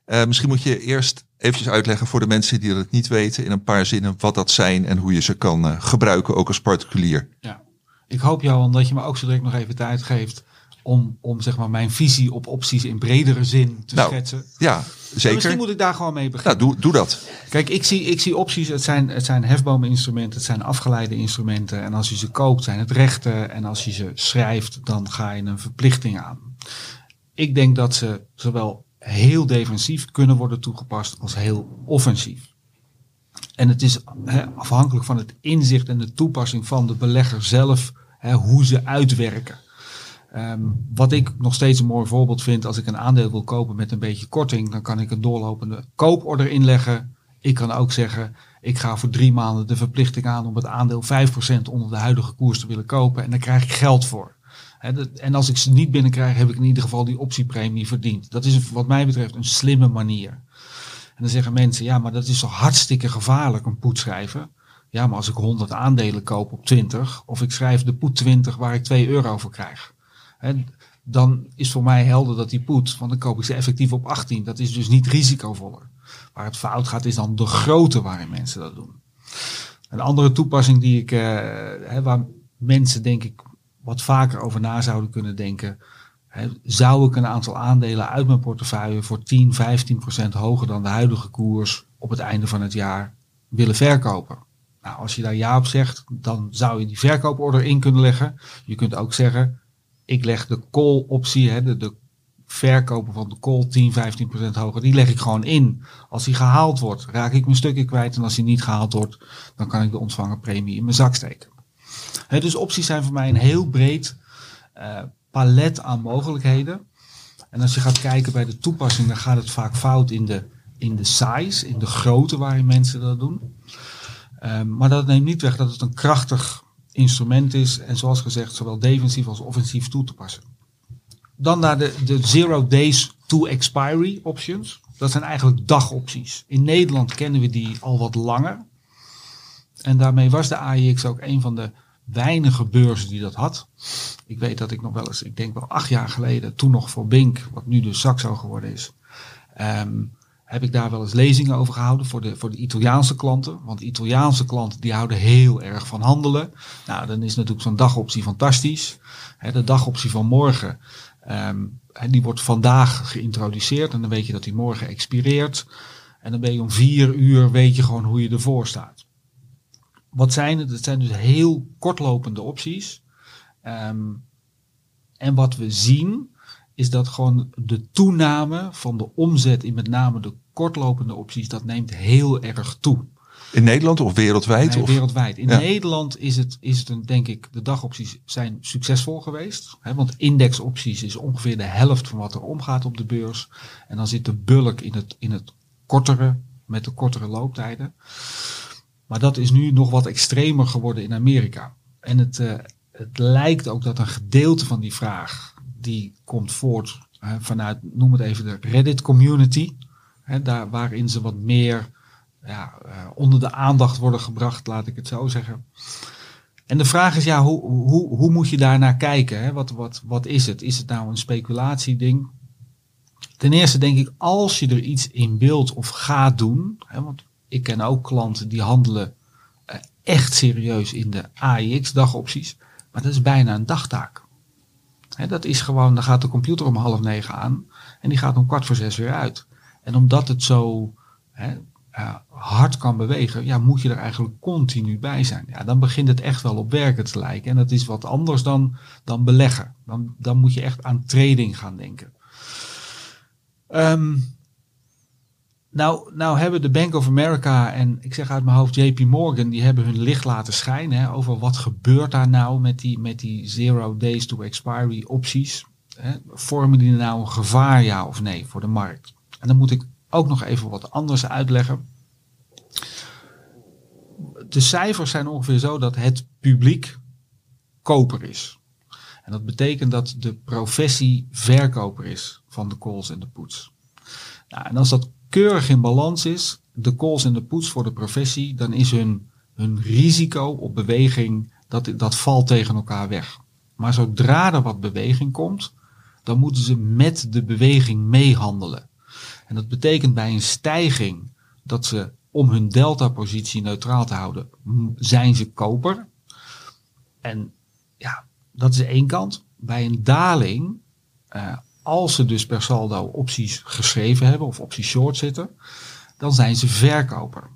Eh, misschien moet je eerst eventjes uitleggen voor de mensen die het niet weten in een paar zinnen wat dat zijn en hoe je ze kan eh, gebruiken, ook als particulier. Ja. Ik hoop, Johan, dat je me ook zo direct nog even tijd geeft om, om zeg maar, mijn visie op opties in bredere zin te Nou, schetsen. Ja, zeker. Misschien moet ik daar gewoon mee Nou, beginnen. doe, doe dat. Kijk, ik zie, ik zie opties, het zijn, het zijn hefboominstrumenten, het zijn afgeleide instrumenten. En als je ze koopt, zijn het rechten. En als je ze schrijft, dan ga je een verplichting aan. Ik denk dat ze zowel heel defensief kunnen worden toegepast als heel offensief. En het is afhankelijk van het inzicht en de toepassing van de belegger zelf, hoe ze uitwerken. Ehm, wat ik nog steeds een mooi voorbeeld vind, als ik een aandeel wil kopen met een beetje korting, dan kan ik een doorlopende kooporder inleggen. Ik kan ook zeggen, ik ga voor drie maanden de verplichting aan om het aandeel 5% onder de huidige koers te willen kopen en daar krijg ik geld voor. En als ik ze niet binnenkrijg, heb ik in ieder geval die optiepremie verdiend. Dat is wat mij betreft een slimme manier. En dan zeggen mensen, ja, maar dat is toch hartstikke gevaarlijk, een poet schrijven. Ja, maar als ik 100 aandelen koop op 20, of ik schrijf de poet 20 waar ik 2 euro voor krijg. Dan is voor mij helder dat die poet, want dan koop ik ze effectief op 18. Dat is dus niet risicovoller. Waar het fout gaat, is dan de grootte waarin mensen dat doen. Een andere toepassing die ik, eh, waar mensen denk ik wat vaker over na zouden kunnen denken. Hè, zou ik een aantal aandelen uit mijn portefeuille voor 10, 15 procent hoger dan de huidige koers op het einde van het jaar willen verkopen? Nou, als je daar ja op zegt, dan zou je die verkooporder in kunnen leggen. Je kunt ook zeggen, ik leg de call optie, hè, de, verkopen van de call 10, 15 procent hoger, die leg ik gewoon in. Als die gehaald wordt, raak ik mijn stukje kwijt. En als die niet gehaald wordt, dan kan ik de ontvangen premie in mijn zak steken. Hè, dus opties zijn voor mij een heel breed eh, palet aan mogelijkheden. En als je gaat kijken bij de toepassing, dan gaat het vaak fout in de, in de size, in de grootte waarin mensen dat doen. Ehm, maar dat neemt niet weg dat het een krachtig instrument is en zoals gezegd zowel defensief als offensief toe te passen. Dan naar de, de zero days to expiry options. Dat zijn eigenlijk dagopties. In Nederland kennen we die al wat langer. En daarmee was de AIX ook een van de weinige beurzen die dat had. Ik weet dat ik nog wel eens, ik denk wel acht jaar geleden, toen nog voor Bink, wat nu dus Saxo geworden is, ehm, heb ik daar wel eens lezingen over gehouden voor de, voor de Italiaanse klanten. Want Italiaanse klanten die houden heel erg van handelen. Nou, dan is natuurlijk zo'n dagoptie fantastisch. De dagoptie van morgen, hè, die wordt vandaag geïntroduceerd. En dan weet je dat die morgen expireert. En dan ben je om vier uur, weet je gewoon hoe je ervoor staat. Wat zijn het? Het zijn dus heel kortlopende opties. Ehm, en wat we zien is dat gewoon de toename van de omzet in met name de kortlopende opties, dat neemt heel erg toe. In Nederland of wereldwijd? Nee, of? wereldwijd. In Ja. Nederland is het, is het een, denk ik, de dagopties zijn succesvol geweest. Hè, want indexopties is ongeveer de helft van wat er omgaat op de beurs. En dan zit de bulk in het, in het kortere, met de kortere looptijden. Maar dat is nu nog wat extremer geworden in Amerika. En het, eh, het lijkt ook dat een gedeelte van die vraag, die komt voort hè, vanuit, noem het even de Reddit community. Daar, waarin ze wat meer ja, eh, onder de aandacht worden gebracht, laat ik het zo zeggen. En de vraag is, ja, hoe, hoe, hoe moet je daar naar kijken? Hè? Wat, wat, wat is het? Is het nou een speculatieding? Ten eerste denk ik, als je er iets in wilt of gaat doen, hè, want ik ken ook klanten die handelen eh, echt serieus in de AIX-dagopties, maar dat is bijna een dagtaak. Hè, dat is gewoon, dan gaat de computer om half negen aan en die gaat om kwart voor zes weer uit. En omdat het zo hè, hard kan bewegen, ja, moet je er eigenlijk continu bij zijn. Ja, dan begint het echt wel op werken te lijken. En dat is wat anders dan, dan beleggen. Dan, dan moet je echt aan trading gaan denken. Ehm, nou, nou hebben de Bank of America en ik zeg uit mijn hoofd JP Morgan, die hebben hun licht laten schijnen hè, over wat gebeurt daar nou met die, met die zero days to expiry opties. Hè. Vormen die nou een gevaar, ja of nee, voor de markt? En dan moet ik ook nog even wat anders uitleggen. De cijfers zijn ongeveer zo dat het publiek koper is. En dat betekent dat de professie verkoper is van de calls en de puts. Nou, en als dat keurig in balans is, de calls en de puts voor de professie, dan is hun, hun risico op beweging, dat, dat valt tegen elkaar weg. Maar zodra er wat beweging komt, dan moeten ze met de beweging meehandelen. En dat betekent bij een stijging dat ze om hun delta-positie neutraal te houden, zijn ze koper. En ja, dat is één kant. Bij een daling, eh, als ze dus per saldo opties geschreven hebben of opties short zitten, dan zijn ze verkoper.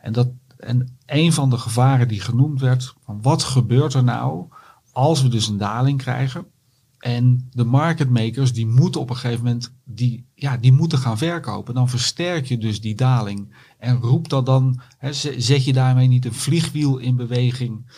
En, dat, en een van de gevaren die genoemd werd, van wat gebeurt er nou als we dus een daling krijgen? En de market makers die moeten op een gegeven moment die, ja, die moeten gaan verkopen. Dan versterk je dus die daling. En roep dat dan, hè, zet je daarmee niet een vliegwiel in beweging.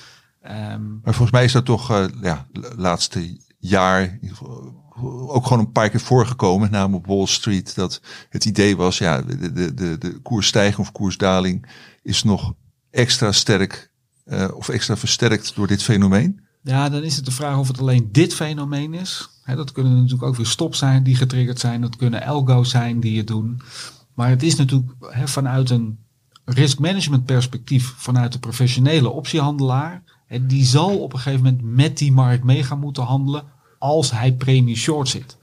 Ehm, Maar volgens mij is dat toch eh ja, laatste jaar geval ook gewoon een paar keer voorgekomen, met name op Wall Street, dat het idee was, ja, de, de, de, de koersstijging of koersdaling is nog extra sterk eh, of extra versterkt door dit fenomeen. Ja, dan is het de vraag of het alleen dit fenomeen is. Hè, dat kunnen natuurlijk ook weer stops zijn die getriggerd zijn. Dat kunnen algo's zijn die het doen. Maar het is natuurlijk vanuit een risk management perspectief, vanuit de professionele optiehandelaar. Hè, die zal op een gegeven moment met die markt mee gaan moeten handelen als hij premie short zit.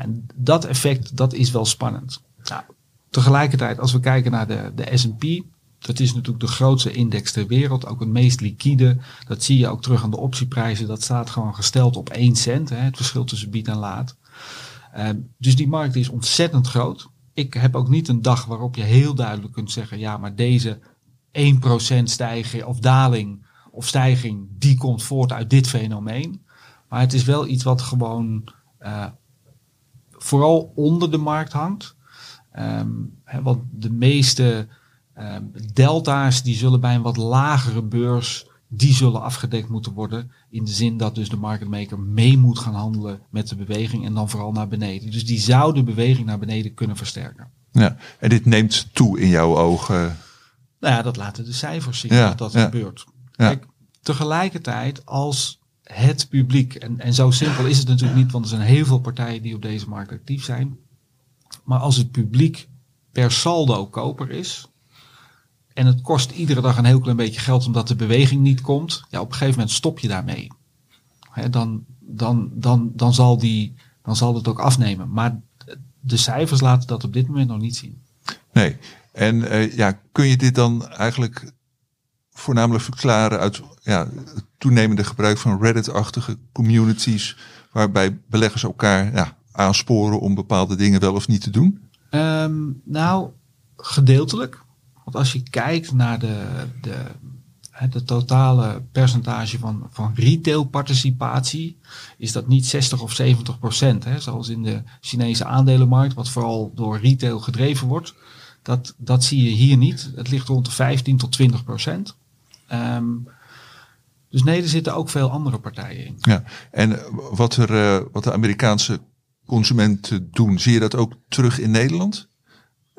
En dat effect, dat is wel spannend. Nou, tegelijkertijd, als we kijken naar de, de S&P, dat is natuurlijk de grootste index ter wereld, ook het meest liquide. Dat zie je ook terug aan de optieprijzen. Dat staat gewoon gesteld op 1 cent, hè, het verschil tussen bied en laat. Ehm, dus die markt is ontzettend groot. Ik heb ook niet een dag waarop je heel duidelijk kunt zeggen, ja, maar deze 1% stijging of daling of stijging, die komt voort uit dit fenomeen. Maar het is wel iets wat gewoon eh, vooral onder de markt hangt. Ehm, hè, want de meeste ehm, delta's die zullen bij een wat lagere beurs, die zullen afgedekt moeten worden. In de zin dat dus de market maker mee moet gaan handelen met de beweging en dan vooral naar beneden. Dus die zou de beweging naar beneden kunnen versterken. Ja. En dit neemt toe in jouw ogen. Nou ja, dat laten de cijfers zien Ja, dat dat ja. gebeurt. Ja. Kijk, tegelijkertijd als het publiek, en, en zo simpel is het natuurlijk niet, want er zijn heel veel partijen die op deze markt actief zijn. Maar als het publiek per saldo koper is, en het kost iedere dag een heel klein beetje geld omdat de beweging niet komt, ja, op een gegeven moment stop je daarmee. Hè, dan, dan, dan, dan, zal die, dan zal het ook afnemen. Maar de cijfers laten dat op dit moment nog niet zien. Nee. En eh, ja, kun je dit dan eigenlijk voornamelijk verklaren uit ja, het toenemende gebruik van Reddit-achtige communities, waarbij beleggers elkaar ja, aansporen om bepaalde dingen wel of niet te doen? Ehm, nou, gedeeltelijk. Want als je kijkt naar de, de, de totale percentage van, van retailparticipatie, is dat niet 60 of 70 procent. Hè, zoals in de Chinese aandelenmarkt, wat vooral door retail gedreven wordt. Dat, dat zie je hier niet. Het ligt rond de 15 tot 20 procent. Ehm, dus nee, er zitten ook veel andere partijen in. Ja, en wat, er, uh, wat de Amerikaanse consumenten doen, zie je dat ook terug in Nederland?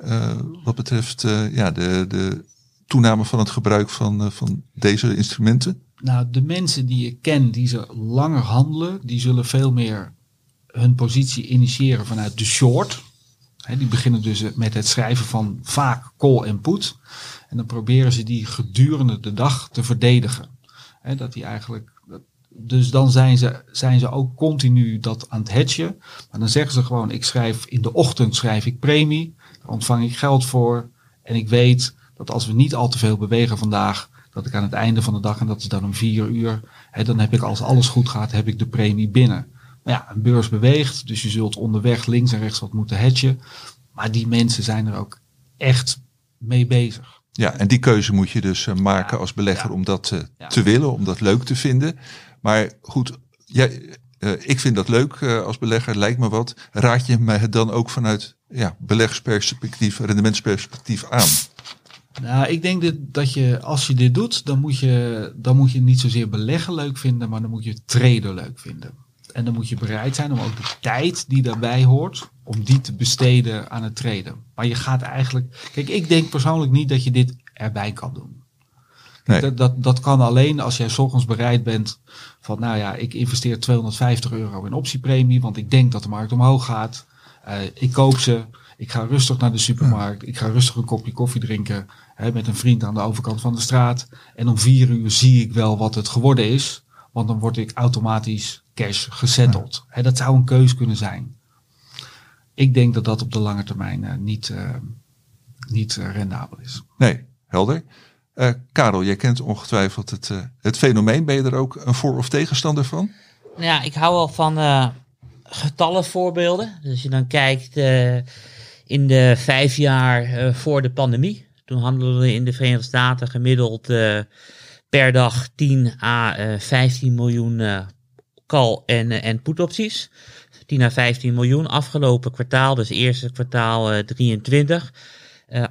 Uh, wat betreft uh, ja, de, de toename van het gebruik van, van deze instrumenten? Nou, de mensen die ik ken die ze langer handelen, die zullen veel meer hun positie initiëren vanuit de short. Die beginnen dus met het schrijven van vaak call en put. En dan proberen ze die gedurende de dag te verdedigen. Dat die eigenlijk. Dus dan zijn ze, zijn ze ook continu dat aan het hedgen. Maar dan zeggen ze gewoon: ik schrijf in de ochtend schrijf ik premie. Daar ontvang ik geld voor. En ik weet dat als we niet al te veel bewegen vandaag, dat ik aan het einde van de dag, en dat is dan om vier uur, hè, dan heb ik als alles goed gaat, heb ik de premie binnen. Maar ja, een beurs beweegt, dus je zult onderweg links en rechts wat moeten hedgen. Maar die mensen zijn er ook echt mee bezig. Ja, en die keuze moet je dus uh, maken als belegger ja. om dat uh, ja. te willen, om dat leuk te vinden. Maar goed, jij, uh, ik vind dat leuk als belegger, lijkt me wat. Raad je mij het dan ook vanuit ja, beleggersperspectief, rendementsperspectief aan? Nou, ik denk dat, dat je, als je dit doet, dan moet je, dan moet je niet zozeer beleggen leuk vinden, maar dan moet je traden leuk vinden. En dan moet je bereid zijn om ook de tijd die daarbij hoort, om die te besteden aan het traden. Maar je gaat eigenlijk. Kijk, ik denk persoonlijk niet dat je dit erbij kan doen. Nee. Dat, dat, dat kan alleen als jij s ochtends bereid bent van, nou ja, ik investeer 250 euro in optiepremie, want ik denk dat de markt omhoog gaat. Uh, ik koop ze. Ik ga rustig naar de supermarkt. Ik ga rustig een kopje koffie drinken hè, met een vriend aan de overkant van de straat. En om vier uur zie ik wel wat het geworden is. Want dan word ik automatisch cash gesetteld. Hè, dat zou een keus kunnen zijn. Ik denk dat dat op de lange termijn uh, niet, uh, niet uh, rendabel is. Nee, helder. Karel, jij kent ongetwijfeld het, het fenomeen. Ben je er ook een voor- of tegenstander van? Nou ja, ik hou wel van getallenvoorbeelden. Dus als je dan kijkt in de vijf jaar voor de pandemie. Toen handelden we in de Verenigde Staten gemiddeld per dag 10 à 15 miljoen call- en, en put-opties. 10 à 15 miljoen afgelopen kwartaal, dus eerste kwartaal uh, 23. Uh,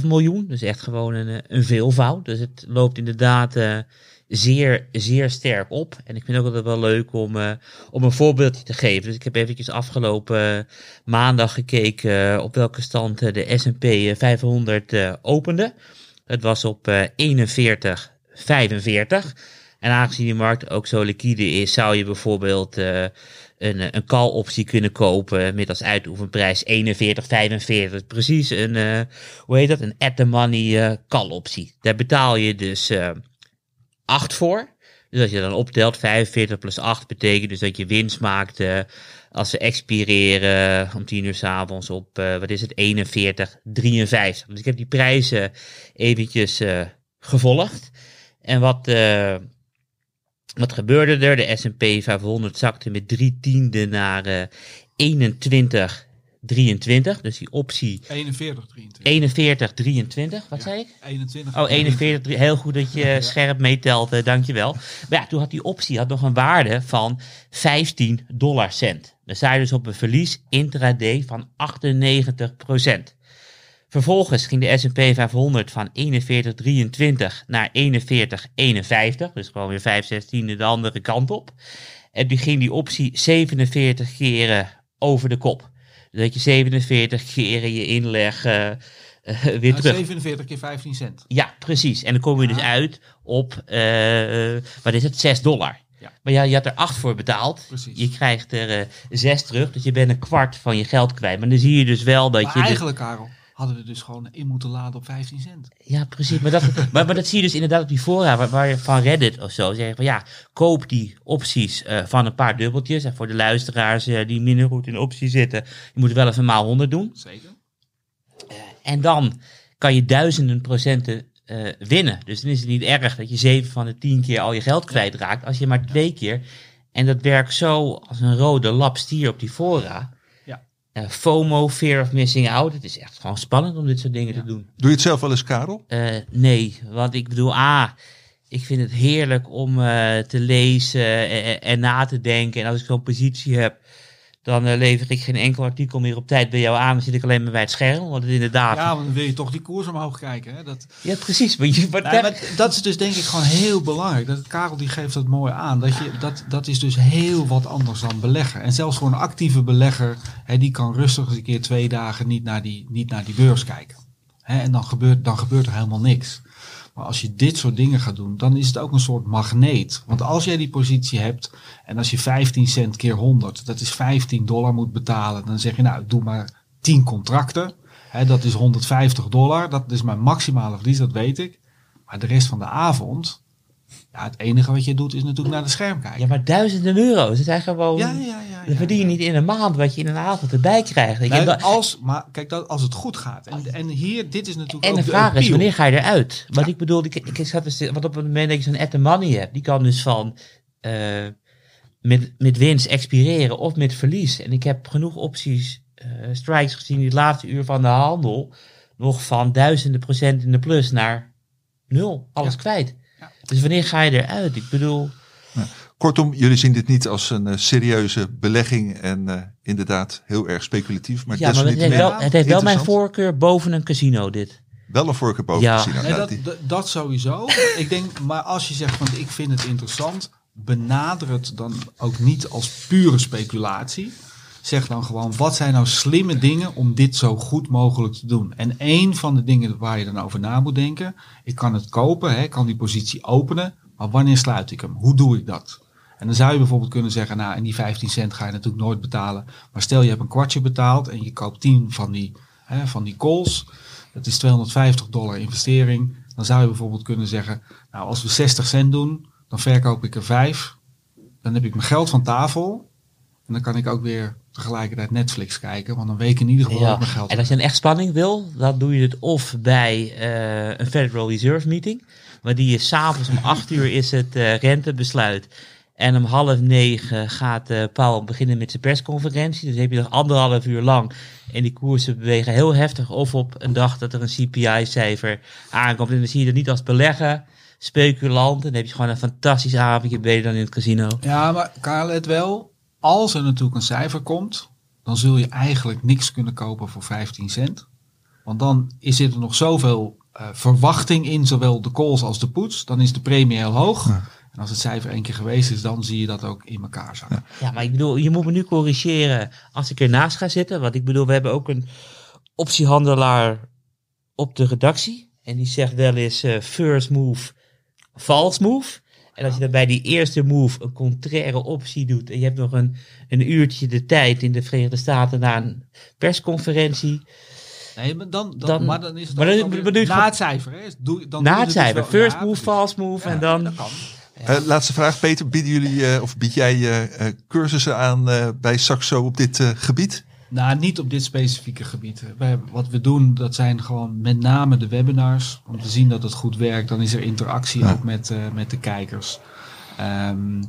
48,5 miljoen, dus echt gewoon een, een veelvoud. Dus het loopt inderdaad zeer, zeer sterk op. En ik vind ook altijd wel leuk om, uh, om een voorbeeldje te geven. Dus ik heb eventjes afgelopen maandag gekeken op welke stand de S&P 500 opende. Het was op 41,45. En aangezien die markt ook zo liquide is, zou je bijvoorbeeld een, een call optie kunnen kopen met als uitoefenprijs 41,45. Precies een, uh, hoe heet dat? Een at the money uh, call optie. Daar betaal je dus 8 voor. Dus als je dan optelt, 45 plus 8 betekent dus dat je winst maakt als ze expireren om 10 uur s avonds op, wat is het, 41, 53. Dus ik heb die prijzen eventjes gevolgd. En wat wat gebeurde er? De S&P 500 zakte met drie tiende naar uh, 21, 23. Dus die optie... 41, 23. 41, 23. Wat ja, zei ik? 21. Oh, 41. 3, heel goed dat je ja. scherp meetelt. Uh, dankjewel. Maar ja, toen had die optie had nog een waarde van 15 dollar cent. Dan sta je dus op een verlies intraday van 98 procent. Vervolgens ging de S&P 500 van 41,23 naar 41,51. Dus gewoon weer 5 zestiende de andere kant op. En nu ging die optie 47 keren over de kop. Dus dat je 47 keren je inleg uh, eh, weer terug. 47 keer 15 cent. Ja, precies. En dan kom je dus uit op, eh, wat is het, 6 dollar. Ja. Maar ja, je had er 8 voor betaald. Precies. Je krijgt er eh 6 terug, dus je bent een kwart van je geld kwijt. Maar dan zie je dus wel dat Maar je... de- eigenlijk, Karel, hadden we dus gewoon in moeten laden op 15 cent. Ja, precies. Maar dat, maar, maar dat zie je dus inderdaad op die fora waar, waar je van Reddit of zo zeggen van ja, koop die opties eh, van een paar dubbeltjes. En voor de luisteraars eh, die minder goed in optie zitten, je moet wel even maal 100 doen. Zeker. En dan kan je duizenden procenten eh, winnen. Dus dan is het niet erg dat je zeven van de tien keer al je geld kwijtraakt. Als je maar twee keer. En dat werkt zo als een rode lap stier op die fora. Eh, FOMO, fear of missing out. Het is echt gewoon spannend om dit soort dingen te doen. Doe je het zelf wel eens, Karel? Eh, nee, want ik bedoel, A, ik vind het heerlijk om eh, te lezen en, en na te denken. En als ik zo'n positie heb, dan eh, lever ik geen enkel artikel meer op tijd bij jou aan. Dan zit ik alleen maar bij het scherm. Want het inderdaad. Ja, want dan wil je toch die koers omhoog kijken. Hè? Dat, Ja, precies. Maar je, maar Nee, maar dat is dus denk ik gewoon heel belangrijk. Dat, Karel die geeft dat mooi aan. Dat, je, dat, dat is dus heel wat anders dan beleggen. En zelfs voor een actieve belegger, hè, die kan rustig eens een keer twee dagen niet naar die, niet naar die beurs kijken. Hè, en dan gebeurt, dan gebeurt er helemaal niks. Maar als je dit soort dingen gaat doen, dan is het ook een soort magneet. Want als jij die positie hebt en als je 15 cent keer 100, dat is 15 dollar moet betalen, dan zeg je nou, doe maar 10 contracten. Dat is 150 dollar, dat is mijn maximale verlies, dat weet ik. Maar de rest van de avond, ja, het enige wat je doet is natuurlijk naar de scherm kijken. ja, maar duizenden euro's. Het zijn gewoon. ja, ja, ja. dat verdien je niet in een maand wat je in een avond erbij krijgt. Nee, dat- als, maar kijk, dat, als het goed gaat. En, en hier, dit is natuurlijk En ook de de vraag is, wanneer ga je eruit? Want ik bedoel, ik, ik zat dus, want op het moment dat je zo'n at the money hebt, die kan dus van eh, met, met winst expireren of met verlies. En ik heb genoeg opties, eh, strikes gezien in het laatste uur van de handel, nog van duizenden procent in de plus naar nul, alles Ja. kwijt. Ja. Dus wanneer ga je eruit? Ik bedoel, Kortom, jullie zien dit niet als een eh, serieuze belegging en eh, inderdaad heel erg speculatief. Maar, ja, maar het heeft, wel, het heeft wel mijn voorkeur boven een casino, dit. Wel een voorkeur boven Ja. casino. Nee, Nou, dat, die- dat, dat sowieso. ik denk, maar als je zegt van ik vind het interessant, benader het dan ook niet als pure speculatie. Zeg dan gewoon, wat zijn nou slimme dingen om dit zo goed mogelijk te doen? En een van de dingen waar je dan over na moet denken, ik kan het kopen, hè, ik kan die positie openen, maar wanneer sluit ik hem? Hoe doe ik dat? En dan zou je bijvoorbeeld kunnen zeggen, nou, en die 15 cent ga je natuurlijk nooit betalen. Maar stel je hebt een kwartje betaald en je koopt 10 van die, hè, van die calls. Dat is 250 dollar investering. Dan zou je bijvoorbeeld kunnen zeggen, nou, als we 60 cent doen, dan verkoop ik er 5. Dan heb ik mijn geld van tafel. En dan kan ik ook weer tegelijkertijd Netflix kijken. Want dan weet ik in ieder geval Ja. mijn geld En als je een echt spanning wil, dan doe je het of bij eh, een Federal Reserve meeting. Maar die is s'avonds om 8 uur is het eh, rentebesluit. En om half negen gaat eh Paul beginnen met zijn persconferentie. Dus heb je nog anderhalf uur lang. En die koersen bewegen heel heftig. Of op een dag dat er een CPI-cijfer aankomt. En dan zie je dat niet als beleggen, speculant. En dan heb je gewoon een fantastisch avondje beter dan in het casino. Ja, maar Karel, let wel. Als er natuurlijk een cijfer komt, dan zul je eigenlijk niks kunnen kopen voor 15 cent. Want dan is zit er nog zoveel eh, verwachting in, zowel de calls als de puts. Dan is de premie heel hoog. En als het cijfer één keer geweest is, dan zie je dat ook in elkaar zakken. Ja, maar ik bedoel, je moet me nu corrigeren als ik ernaast ga zitten. Want ik bedoel, we hebben ook een optiehandelaar op de redactie. En die zegt wel eens eh, first move, false move. En als je dan bij die eerste move een contraire optie doet. En je hebt nog een, een uurtje de tijd in de Verenigde Staten na een persconferentie. Nee, maar dan, dan, Dan- maar dan is het maar ook dan- na het cijfer. Hè? Doe, dan na het dus cijfer. First ja, move, false move. Ja, en dan. dat kan. Eh, laatste vraag, Peter. Bieden jullie eh, of bied jij eh, eh, cursussen aan eh, bij Saxo op dit eh, gebied? Nou, niet op dit specifieke gebied. Wij, wat we doen, dat zijn gewoon met name de webinars. Om te zien dat het goed werkt. Dan is er interactie Ja. ook met, eh, met de kijkers. Ehm,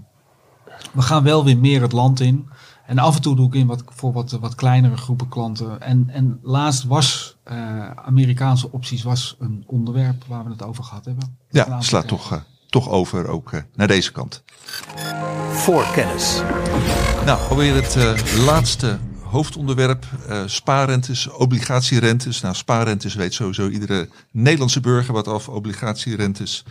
we gaan wel weer meer het land in. En af en toe doe ik in wat, voor wat, wat kleinere groepen klanten. En, en laatst was eh, Amerikaanse opties was een onderwerp waar we het over gehad hebben. Ja, slaat toch, eh, toch over ook eh, naar deze kant. Voorkennis. Nou, alweer het laatste hoofdonderwerp. eh spaarrentes, obligatierentes. Nou, spaarrentes weet sowieso iedere Nederlandse burger wat af. Obligatierentes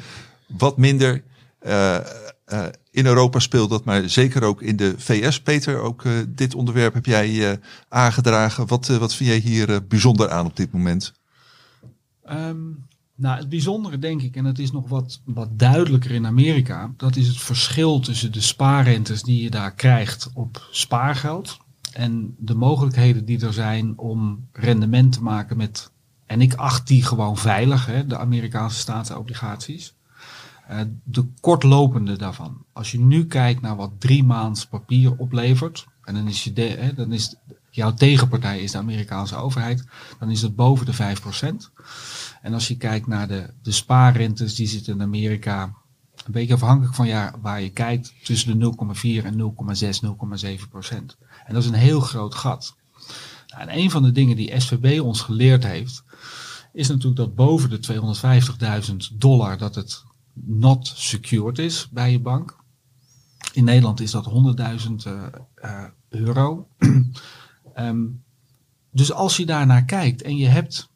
wat minder. Eh, eh, in Europa speelt dat, maar zeker ook in de VS. Peter, ook dit onderwerp heb jij aangedragen. Wat, wat vind jij hier bijzonder aan op dit moment? Ehm, nou, het bijzondere denk ik, en het is nog wat, wat duidelijker in Amerika, dat is het verschil tussen de spaarrentes die je daar krijgt op spaargeld en de mogelijkheden die er zijn om rendement te maken met, en ik acht die gewoon veilig, hè, de Amerikaanse staatsobligaties. Uh, de kortlopende daarvan. Als je nu kijkt naar wat drie maands papier oplevert, en dan is, je hè, dan is jouw tegenpartij is de Amerikaanse overheid, dan is het boven de 5%. En als je kijkt naar de, de spaarrentes, die zitten in Amerika een beetje afhankelijk van ja, waar je kijkt, tussen de 0,4 en 0,6, 0,7 procent. En dat is een heel groot gat. Nou, en een van de dingen die SVB ons geleerd heeft, is natuurlijk dat boven de 250.000 dollar dat het not secured is bij je bank. In Nederland is dat 100.000 uh, uh, euro. um, dus als je daarnaar kijkt en je hebt,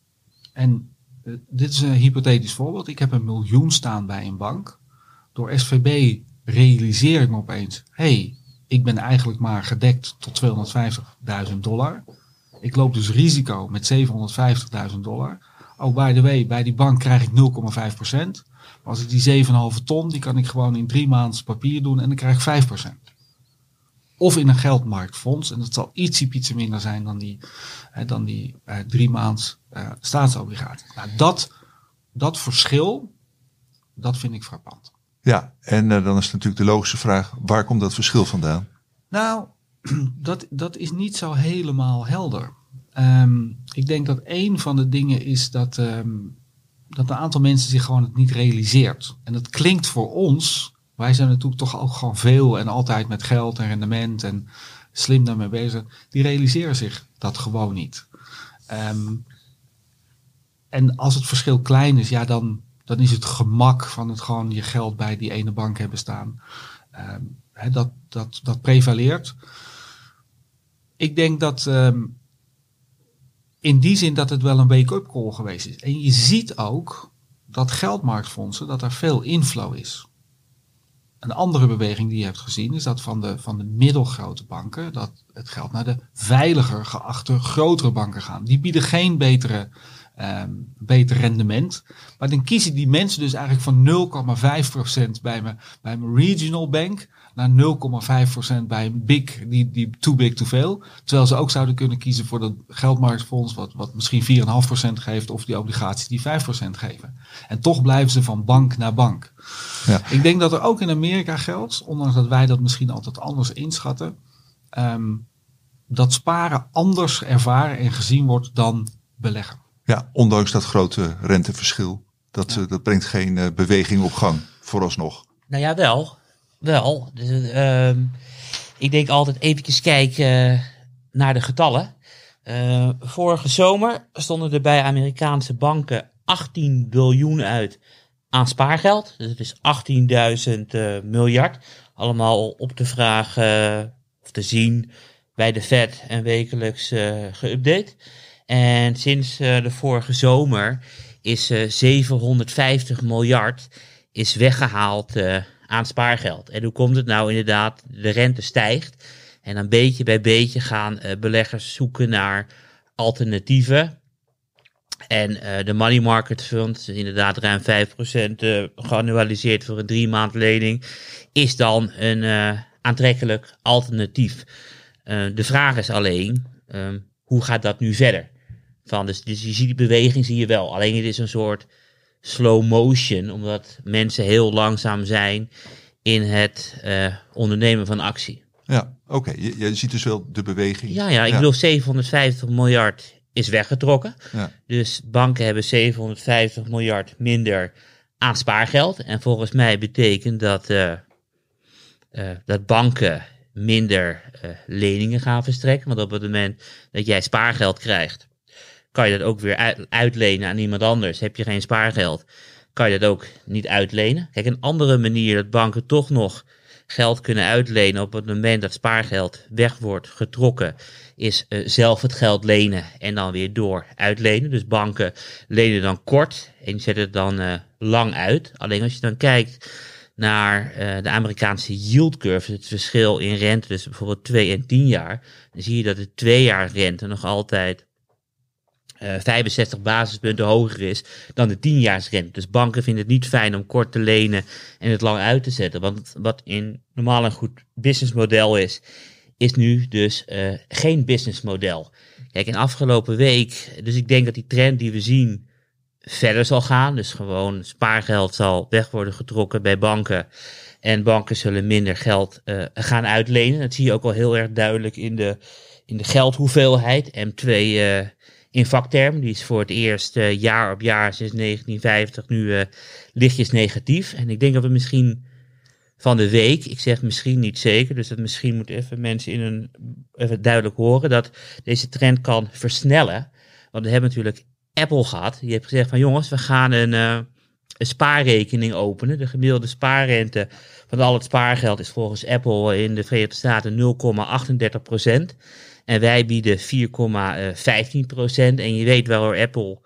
en uh, dit is een hypothetisch voorbeeld, ik heb een miljoen staan bij een bank. Door SVB realiseer ik me opeens, hey, ik ben eigenlijk maar gedekt tot 250.000 dollar. Ik loop dus risico met 750.000 dollar. Oh, by the way, bij die bank krijg ik 0,5 procent. Als ik die 7,5 ton, die kan ik gewoon in drie maanden papier doen en dan krijg ik 5 procent. Of in een geldmarktfonds, en dat zal ietsie ietsje minder zijn dan die, hè, dan die uh, drie maands uh, staatsobligaties. Nou, dat, dat verschil, dat vind ik frappant. Ja, en uh, dan is natuurlijk de logische vraag, waar komt dat verschil vandaan? Nou, dat, dat is niet zo helemaal helder. Um, ik denk dat een van de dingen is dat, um, dat een aantal mensen zich gewoon het niet realiseert. En dat klinkt voor ons, wij zijn natuurlijk toch ook gewoon veel en altijd met geld en rendement en slim daarmee bezig. Die realiseren zich dat gewoon niet. Um, en als het verschil klein is, ja, dan, dan is het gemak van het gewoon je geld bij die ene bank hebben staan. He, dat, dat, dat prevaleert. Ik denk dat um, in die zin dat het wel een wake-up call geweest is. En je ziet ook dat geldmarktfondsen, dat er veel inflow is. Een andere beweging die je hebt gezien is dat van de, van de middelgrote banken, dat het geld naar de veiliger geachte grotere banken gaan. Die bieden geen betere um, beter rendement. Maar dan kiezen die mensen dus eigenlijk van 0,5% bij mijn, bij mijn regional bank naar 0,5% bij een big, die, die too big to fail. Terwijl ze ook zouden kunnen kiezen voor dat geldmarktfonds, wat, wat misschien 4,5% geeft, of die obligaties die 5% geven. En toch blijven ze van bank naar bank. Ja. Ik denk dat er ook in Amerika geldt, ondanks dat wij dat misschien altijd anders inschatten, um, dat sparen anders ervaren en gezien wordt dan beleggen. Ja, ondanks dat grote renteverschil. Dat, ja. dat brengt geen uh, beweging op gang, vooralsnog. Nou ja, wel. Wel. Dus, uh, ik denk altijd even kijken uh, naar de getallen. Uh, vorige zomer stonden er bij Amerikaanse banken 18 biljoen uit aan spaargeld. Dus het is 18.000 miljard. Allemaal op de vraag of te zien bij de Fed en wekelijks geüpdate. En sinds uh, de vorige zomer is uh, 750 miljard is weggehaald uh, aan spaargeld. En hoe komt het nou inderdaad? De rente stijgt. En dan beetje bij beetje gaan uh, beleggers zoeken naar alternatieven. En de money market fund, inderdaad ruim 5% geannualiseerd voor een drie maand lening, is dan een aantrekkelijk alternatief. de vraag is alleen, um, hoe gaat dat nu verder? Van, dus, dus je ziet die beweging zie je wel. Alleen het is een soort slow motion, omdat mensen heel langzaam zijn in het uh, ondernemen van actie. Ja, oké. Okay. Je, je, ziet dus wel de beweging. Ja, ja ik ja. bedoel 750 miljard is weggetrokken. Ja. Dus banken hebben 750 miljard minder aan spaargeld. En volgens mij betekent dat, uh, uh, dat banken minder leningen gaan verstrekken. Want op het moment dat jij spaargeld krijgt, kan je dat ook weer uitlenen aan iemand anders. Heb je geen spaargeld, kan je dat ook niet uitlenen. Kijk, een andere manier dat banken toch nog geld kunnen uitlenen op het moment dat spaargeld weg wordt getrokken, is uh, zelf het geld lenen en dan weer door uitlenen. Dus banken lenen dan kort en zetten het dan uh, lang uit. Alleen als je dan kijkt naar uh, de Amerikaanse yield curve, het verschil in rente, dus bijvoorbeeld 2 en 10 jaar, dan zie je dat de 2 jaar rente nog altijd eh 65 basispunten hoger is dan de 10-jaarsrente. Dus banken vinden het niet fijn om kort te lenen en het lang uit te zetten. Want wat in normaal een goed businessmodel is, is nu dus eh, geen businessmodel. Kijk, in afgelopen week, dus ik denk dat die trend die we zien verder zal gaan. Dus gewoon spaargeld zal weg worden getrokken bij banken. En banken zullen minder geld eh, gaan uitlenen. Dat zie je ook al heel erg duidelijk in de, in de geldhoeveelheid. M2 eh, in vakterm, die is voor het eerst eh, jaar op jaar sinds 1950 nu eh, lichtjes negatief. En ik denk dat we misschien van de week, ik zeg misschien niet zeker, dus dat misschien moeten even mensen in een, even duidelijk horen, dat deze trend kan versnellen. Want we hebben natuurlijk Apple gehad. Die heeft gezegd van jongens, we gaan een, eh, een spaarrekening openen. De gemiddelde spaarrente van al het spaargeld is volgens Apple in de Verenigde Staten 0,38 procent. En wij bieden 4,15 procent. En je weet waarom Apple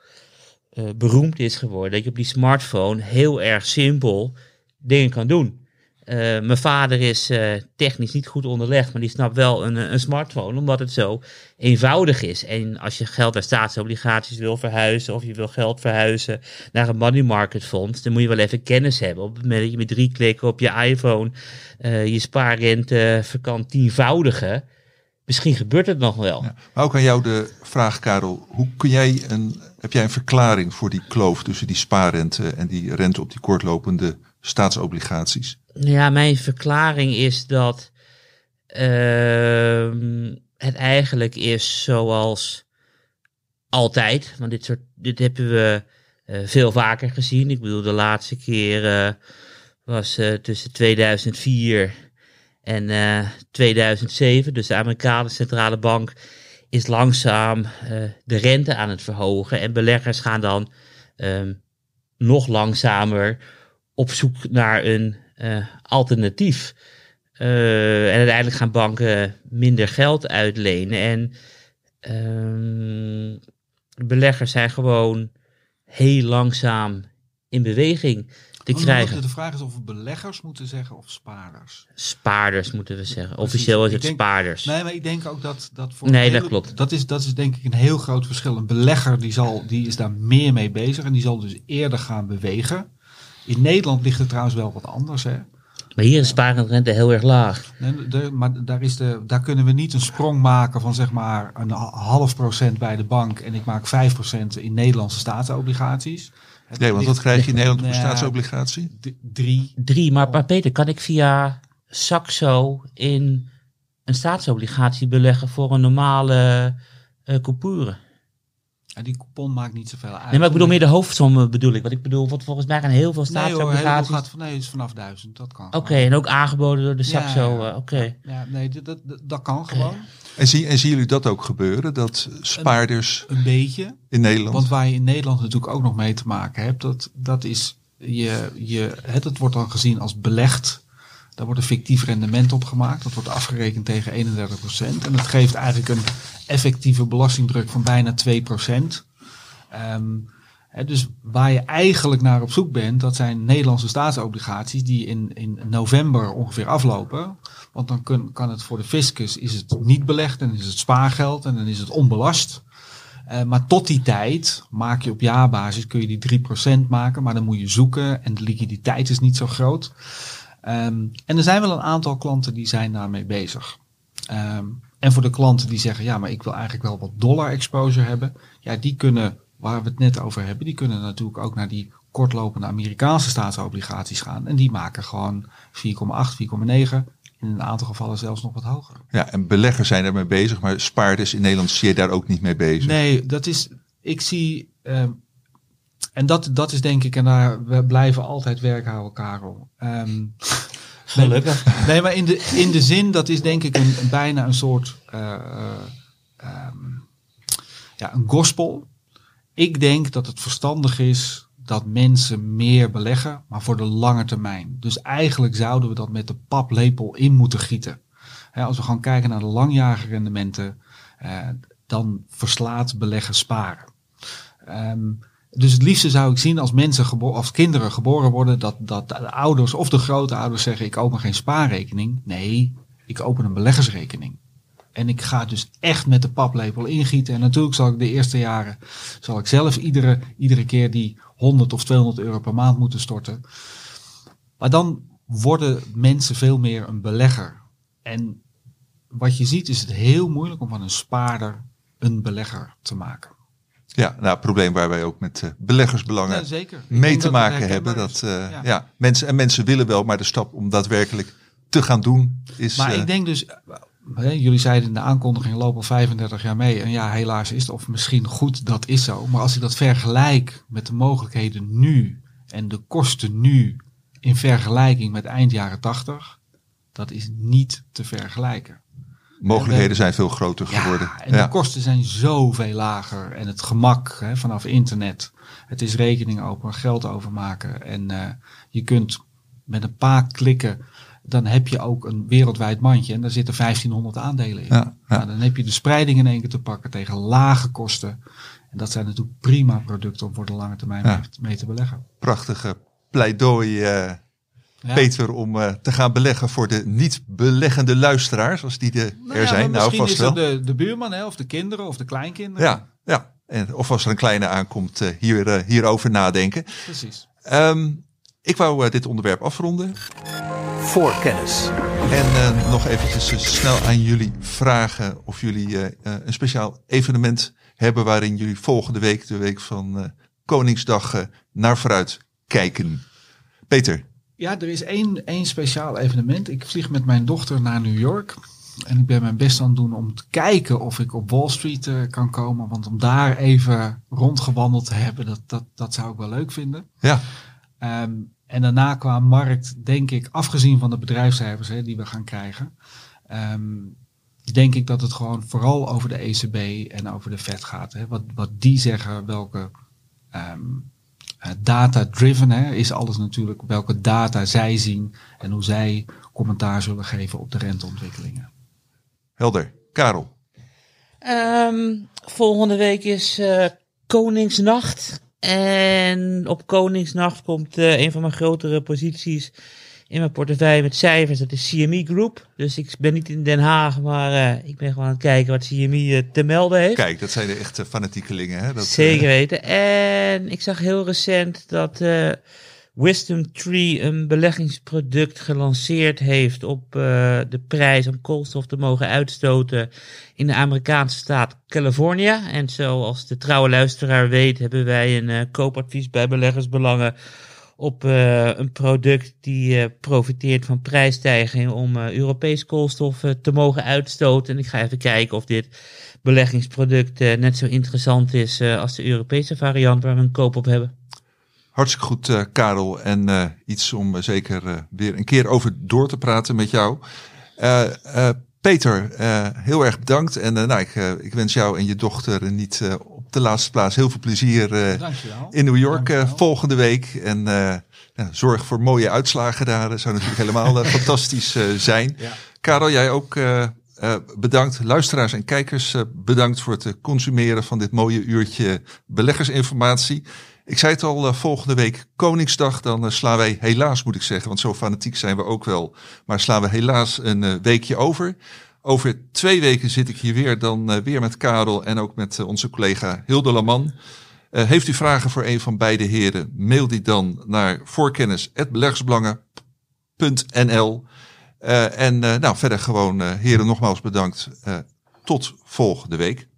eh, beroemd is geworden. Dat je op die smartphone heel erg simpel dingen kan doen. Eh, mijn vader is eh, technisch niet goed onderlegd, maar die snapt wel een, een smartphone, omdat het zo eenvoudig is. En als je geld naar staatsobligaties wil verhuizen, of je wil geld verhuizen naar een money market fonds, dan moet je wel even kennis hebben. Op het moment dat je met drie klikken op je iPhone je spaarrente kan tienvoudigen, misschien gebeurt het nog wel. Ja. Maar ook aan jou de vraag, Karel. Hoe kun jij een, heb jij een verklaring voor die kloof tussen die spaarrente en die rente op die kortlopende staatsobligaties? Ja, mijn verklaring is dat ehm, het eigenlijk is zoals altijd. Want dit, soort, dit hebben we eh, veel vaker gezien. Ik bedoel, de laatste keer was eh, tussen 2004 en eh, 2007. Dus de Amerikaanse centrale bank is langzaam eh, de rente aan het verhogen. En beleggers gaan dan ehm, nog langzamer op zoek naar een eh, alternatief. Eh, en uiteindelijk gaan banken minder geld uitlenen. En ehm, beleggers zijn gewoon heel langzaam in beweging te Oh, krijgen. De vraag is of we beleggers moeten zeggen of spaarders. Spaarders moeten we zeggen. Officieel is het denk- spaarders. Nee, maar ik denk ook dat dat voor Nee, dat klopt. Dat is, dat is denk ik een heel groot verschil. Een belegger die, zal, die is daar meer mee bezig en die zal dus eerder gaan bewegen. In Nederland ligt het trouwens wel wat anders. Hè? Maar hier is spaarrente heel erg laag. Nee, de- maar daar, is de, daar kunnen we niet een sprong maken van zeg maar een ha- half procent bij de bank en ik maak 5% in Nederlandse staatsobligaties. Nee, want wat krijg je in Nederland voor Nou, staatsobligatie? Drie. Drie, maar, maar Peter, kan ik via Saxo in een staatsobligatie beleggen voor een normale eh coupure? Ja, die coupon maakt niet zoveel uit. Nee, maar ik bedoel meer de hoofdsom bedoel ik. Want ik bedoel, want volgens mij gaan heel veel Nee hoor, staatsobligaties... gaat van, nee, het is vanaf duizend. Dat kan. Oké, en ook aangeboden door de Ja, Saxo. ja. eh, Oké. Ja, nee, dat, dat, dat- dat kan gewoon. En, zie, en zien jullie dat ook gebeuren? Dat spaarders Een beetje. in Nederland... Want waar je in Nederland natuurlijk ook nog mee te maken hebt, dat, dat is, je, je, het, het wordt dan gezien als belegd. Daar wordt een fictief rendement op gemaakt. Dat wordt afgerekend tegen 31%. En dat geeft eigenlijk een effectieve belastingdruk van bijna 2%. Ehm, hè, dus waar je eigenlijk naar op zoek bent, dat zijn Nederlandse staatsobligaties die in, in november ongeveer aflopen. Want dan kun, kan het voor de fiscus is het niet belegd en is het spaargeld en dan is het onbelast. Eh, maar tot die tijd maak je op jaarbasis kun je die 3% maken, maar dan moet je zoeken en de liquiditeit is niet zo groot. Ehm, en er zijn wel een aantal klanten die zijn daarmee bezig. Ehm, en voor de klanten die zeggen, ja, maar ik wil eigenlijk wel wat dollar exposure hebben, ja, die kunnen, waar we het net over hebben, die kunnen natuurlijk ook naar die kortlopende Amerikaanse staatsobligaties gaan. En die maken gewoon 4,8, 4,9. In een aantal gevallen zelfs nog wat hoger. Ja, en beleggers zijn daarmee bezig, maar spaarders in Nederland zie je daar ook niet mee bezig. Nee, dat is. Ik zie. ehm, en dat, dat is denk ik, en daar we blijven altijd werk houden, Karel. Ehm, Gelukkig. nee, maar in de, in de zin, dat is denk ik een, een bijna een soort. eh, eh, ehm, ja, een gospel. Ik denk dat het verstandig is dat mensen meer beleggen, maar voor de lange termijn. Dus eigenlijk zouden we dat met de paplepel in moeten gieten. Als we gewoon kijken naar de langjarige rendementen, eh, dan verslaat beleggen sparen. Ehm, dus het liefste zou ik zien als mensen gebo- kinderen geboren worden, dat, dat de ouders of de grootouders zeggen: ik open geen spaarrekening. Nee, ik open een beleggersrekening. En ik ga dus echt met de paplepel ingieten. En natuurlijk zal ik de eerste jaren, zal ik zelf iedere, iedere keer die 100 of 200 euro per maand moeten storten. Maar dan worden mensen veel meer een belegger. En wat je ziet is het heel moeilijk om van een spaarder een belegger te maken. Ja, nou, probleem waar wij ook met uh, beleggersbelangen Ja, zeker. Mee te maken hebben. Dat, eh, Ja. ja. mensen, en mensen willen wel, maar de stap om daadwerkelijk te gaan doen is... Maar eh, ik denk dus, eh, jullie zeiden in de aankondiging lopen al 35 jaar mee. En ja, helaas is het, of misschien goed, dat is zo. Maar als ik dat vergelijk met de mogelijkheden nu en de kosten nu in vergelijking met eind jaren 80, dat is niet te vergelijken. mogelijkheden zijn veel groter geworden. Ja, en de kosten zijn zoveel lager. En het gemak hè, vanaf internet. Het is rekening open, geld overmaken. En eh, je kunt met een paar klikken, dan heb je ook een wereldwijd mandje. En daar zitten 1500 aandelen in. Ja, ja. Nou, dan heb je de spreiding in één keer te pakken tegen lage kosten. En dat zijn natuurlijk prima producten om voor de lange termijn Ja. mee, te beleggen. Prachtige pleidooi, Ja. Peter, om eh, te gaan beleggen voor de niet beleggende luisteraars, als die er, Nou er zijn. Nou, misschien vast is wel. het de, de buurman, hè, of de kinderen, of de kleinkinderen. Ja, ja. En, of als er een kleine aankomt, eh, hier, hierover nadenken. Precies. Ehm, ik wou dit onderwerp afronden. Voorkennis. En eh, nog eventjes eh, snel aan jullie vragen of jullie eh, een speciaal evenement hebben waarin jullie volgende week, de week van eh, Koningsdag, eh, naar vooruit kijken. Peter, Ja, er is één, één speciaal evenement. Ik vlieg met mijn dochter naar New York. En ik ben mijn best aan het doen om te kijken of ik op Wall Street eh, kan komen. Want om daar even rondgewandeld te hebben, dat, dat, dat zou ik wel leuk vinden. ja, Ehm, en daarna qua markt, denk ik, afgezien van de bedrijfscijfers hè, die we gaan krijgen, ehm, denk ik dat het gewoon vooral over de ECB en over de Fed gaat. Hè. Wat, wat die zeggen, welke ehm, eh, data-driven hè, is alles natuurlijk, welke data zij zien en hoe zij commentaar zullen geven op de renteontwikkelingen. helder. Karel, Ehm, volgende week is eh, Koningsnacht. En op Koningsnacht komt eh, een van mijn grotere posities in mijn portefeuille met cijfers. Dat is CME Group. Dus ik ben niet in Den Haag, maar eh, ik ben gewoon aan het kijken wat CME eh, te melden heeft. kijk, dat zijn de echte fanatiekelingen. Hè? Dat, Zeker weten. En ik zag heel recent dat Wisdom Tree een beleggingsproduct gelanceerd heeft op eh, de prijs om koolstof te mogen uitstoten in de Amerikaanse staat California. En zoals de trouwe luisteraar weet, hebben wij een eh, koopadvies bij beleggersbelangen op eh, een product die profiteert van prijsstijging om Europees koolstof te mogen uitstoten. En ik ga even kijken of dit beleggingsproduct net zo interessant is als de Europese variant waar we een koop op hebben. Hartstikke goed, eh, Karel. En eh, iets om eh, zeker weer een keer over door te praten met jou. Peter, heel erg bedankt. En nou, ik, ik wens jou en je dochter niet op de laatste plaats heel veel plezier in New York volgende week. En zorg voor mooie uitslagen daar. Dat zou natuurlijk helemaal fantastisch zijn. Ja. Karel, jij ook bedankt. Luisteraars en kijkers, bedankt voor het consumeren van dit mooie uurtje beleggersinformatie. Ik zei het al, eh, volgende week Koningsdag, dan eh, slaan wij helaas, moet ik zeggen, want zo fanatiek zijn we ook wel, maar slaan we helaas een eh, weekje over. Over twee weken zit ik hier weer, dan weer met Karel en ook met onze collega Hilde Laman. Heeft u vragen voor een van beide heren, mail die dan naar voorkennis.beleggersbelangen.nl. Eh, en nou, verder gewoon, heren, nogmaals bedankt. Tot volgende week.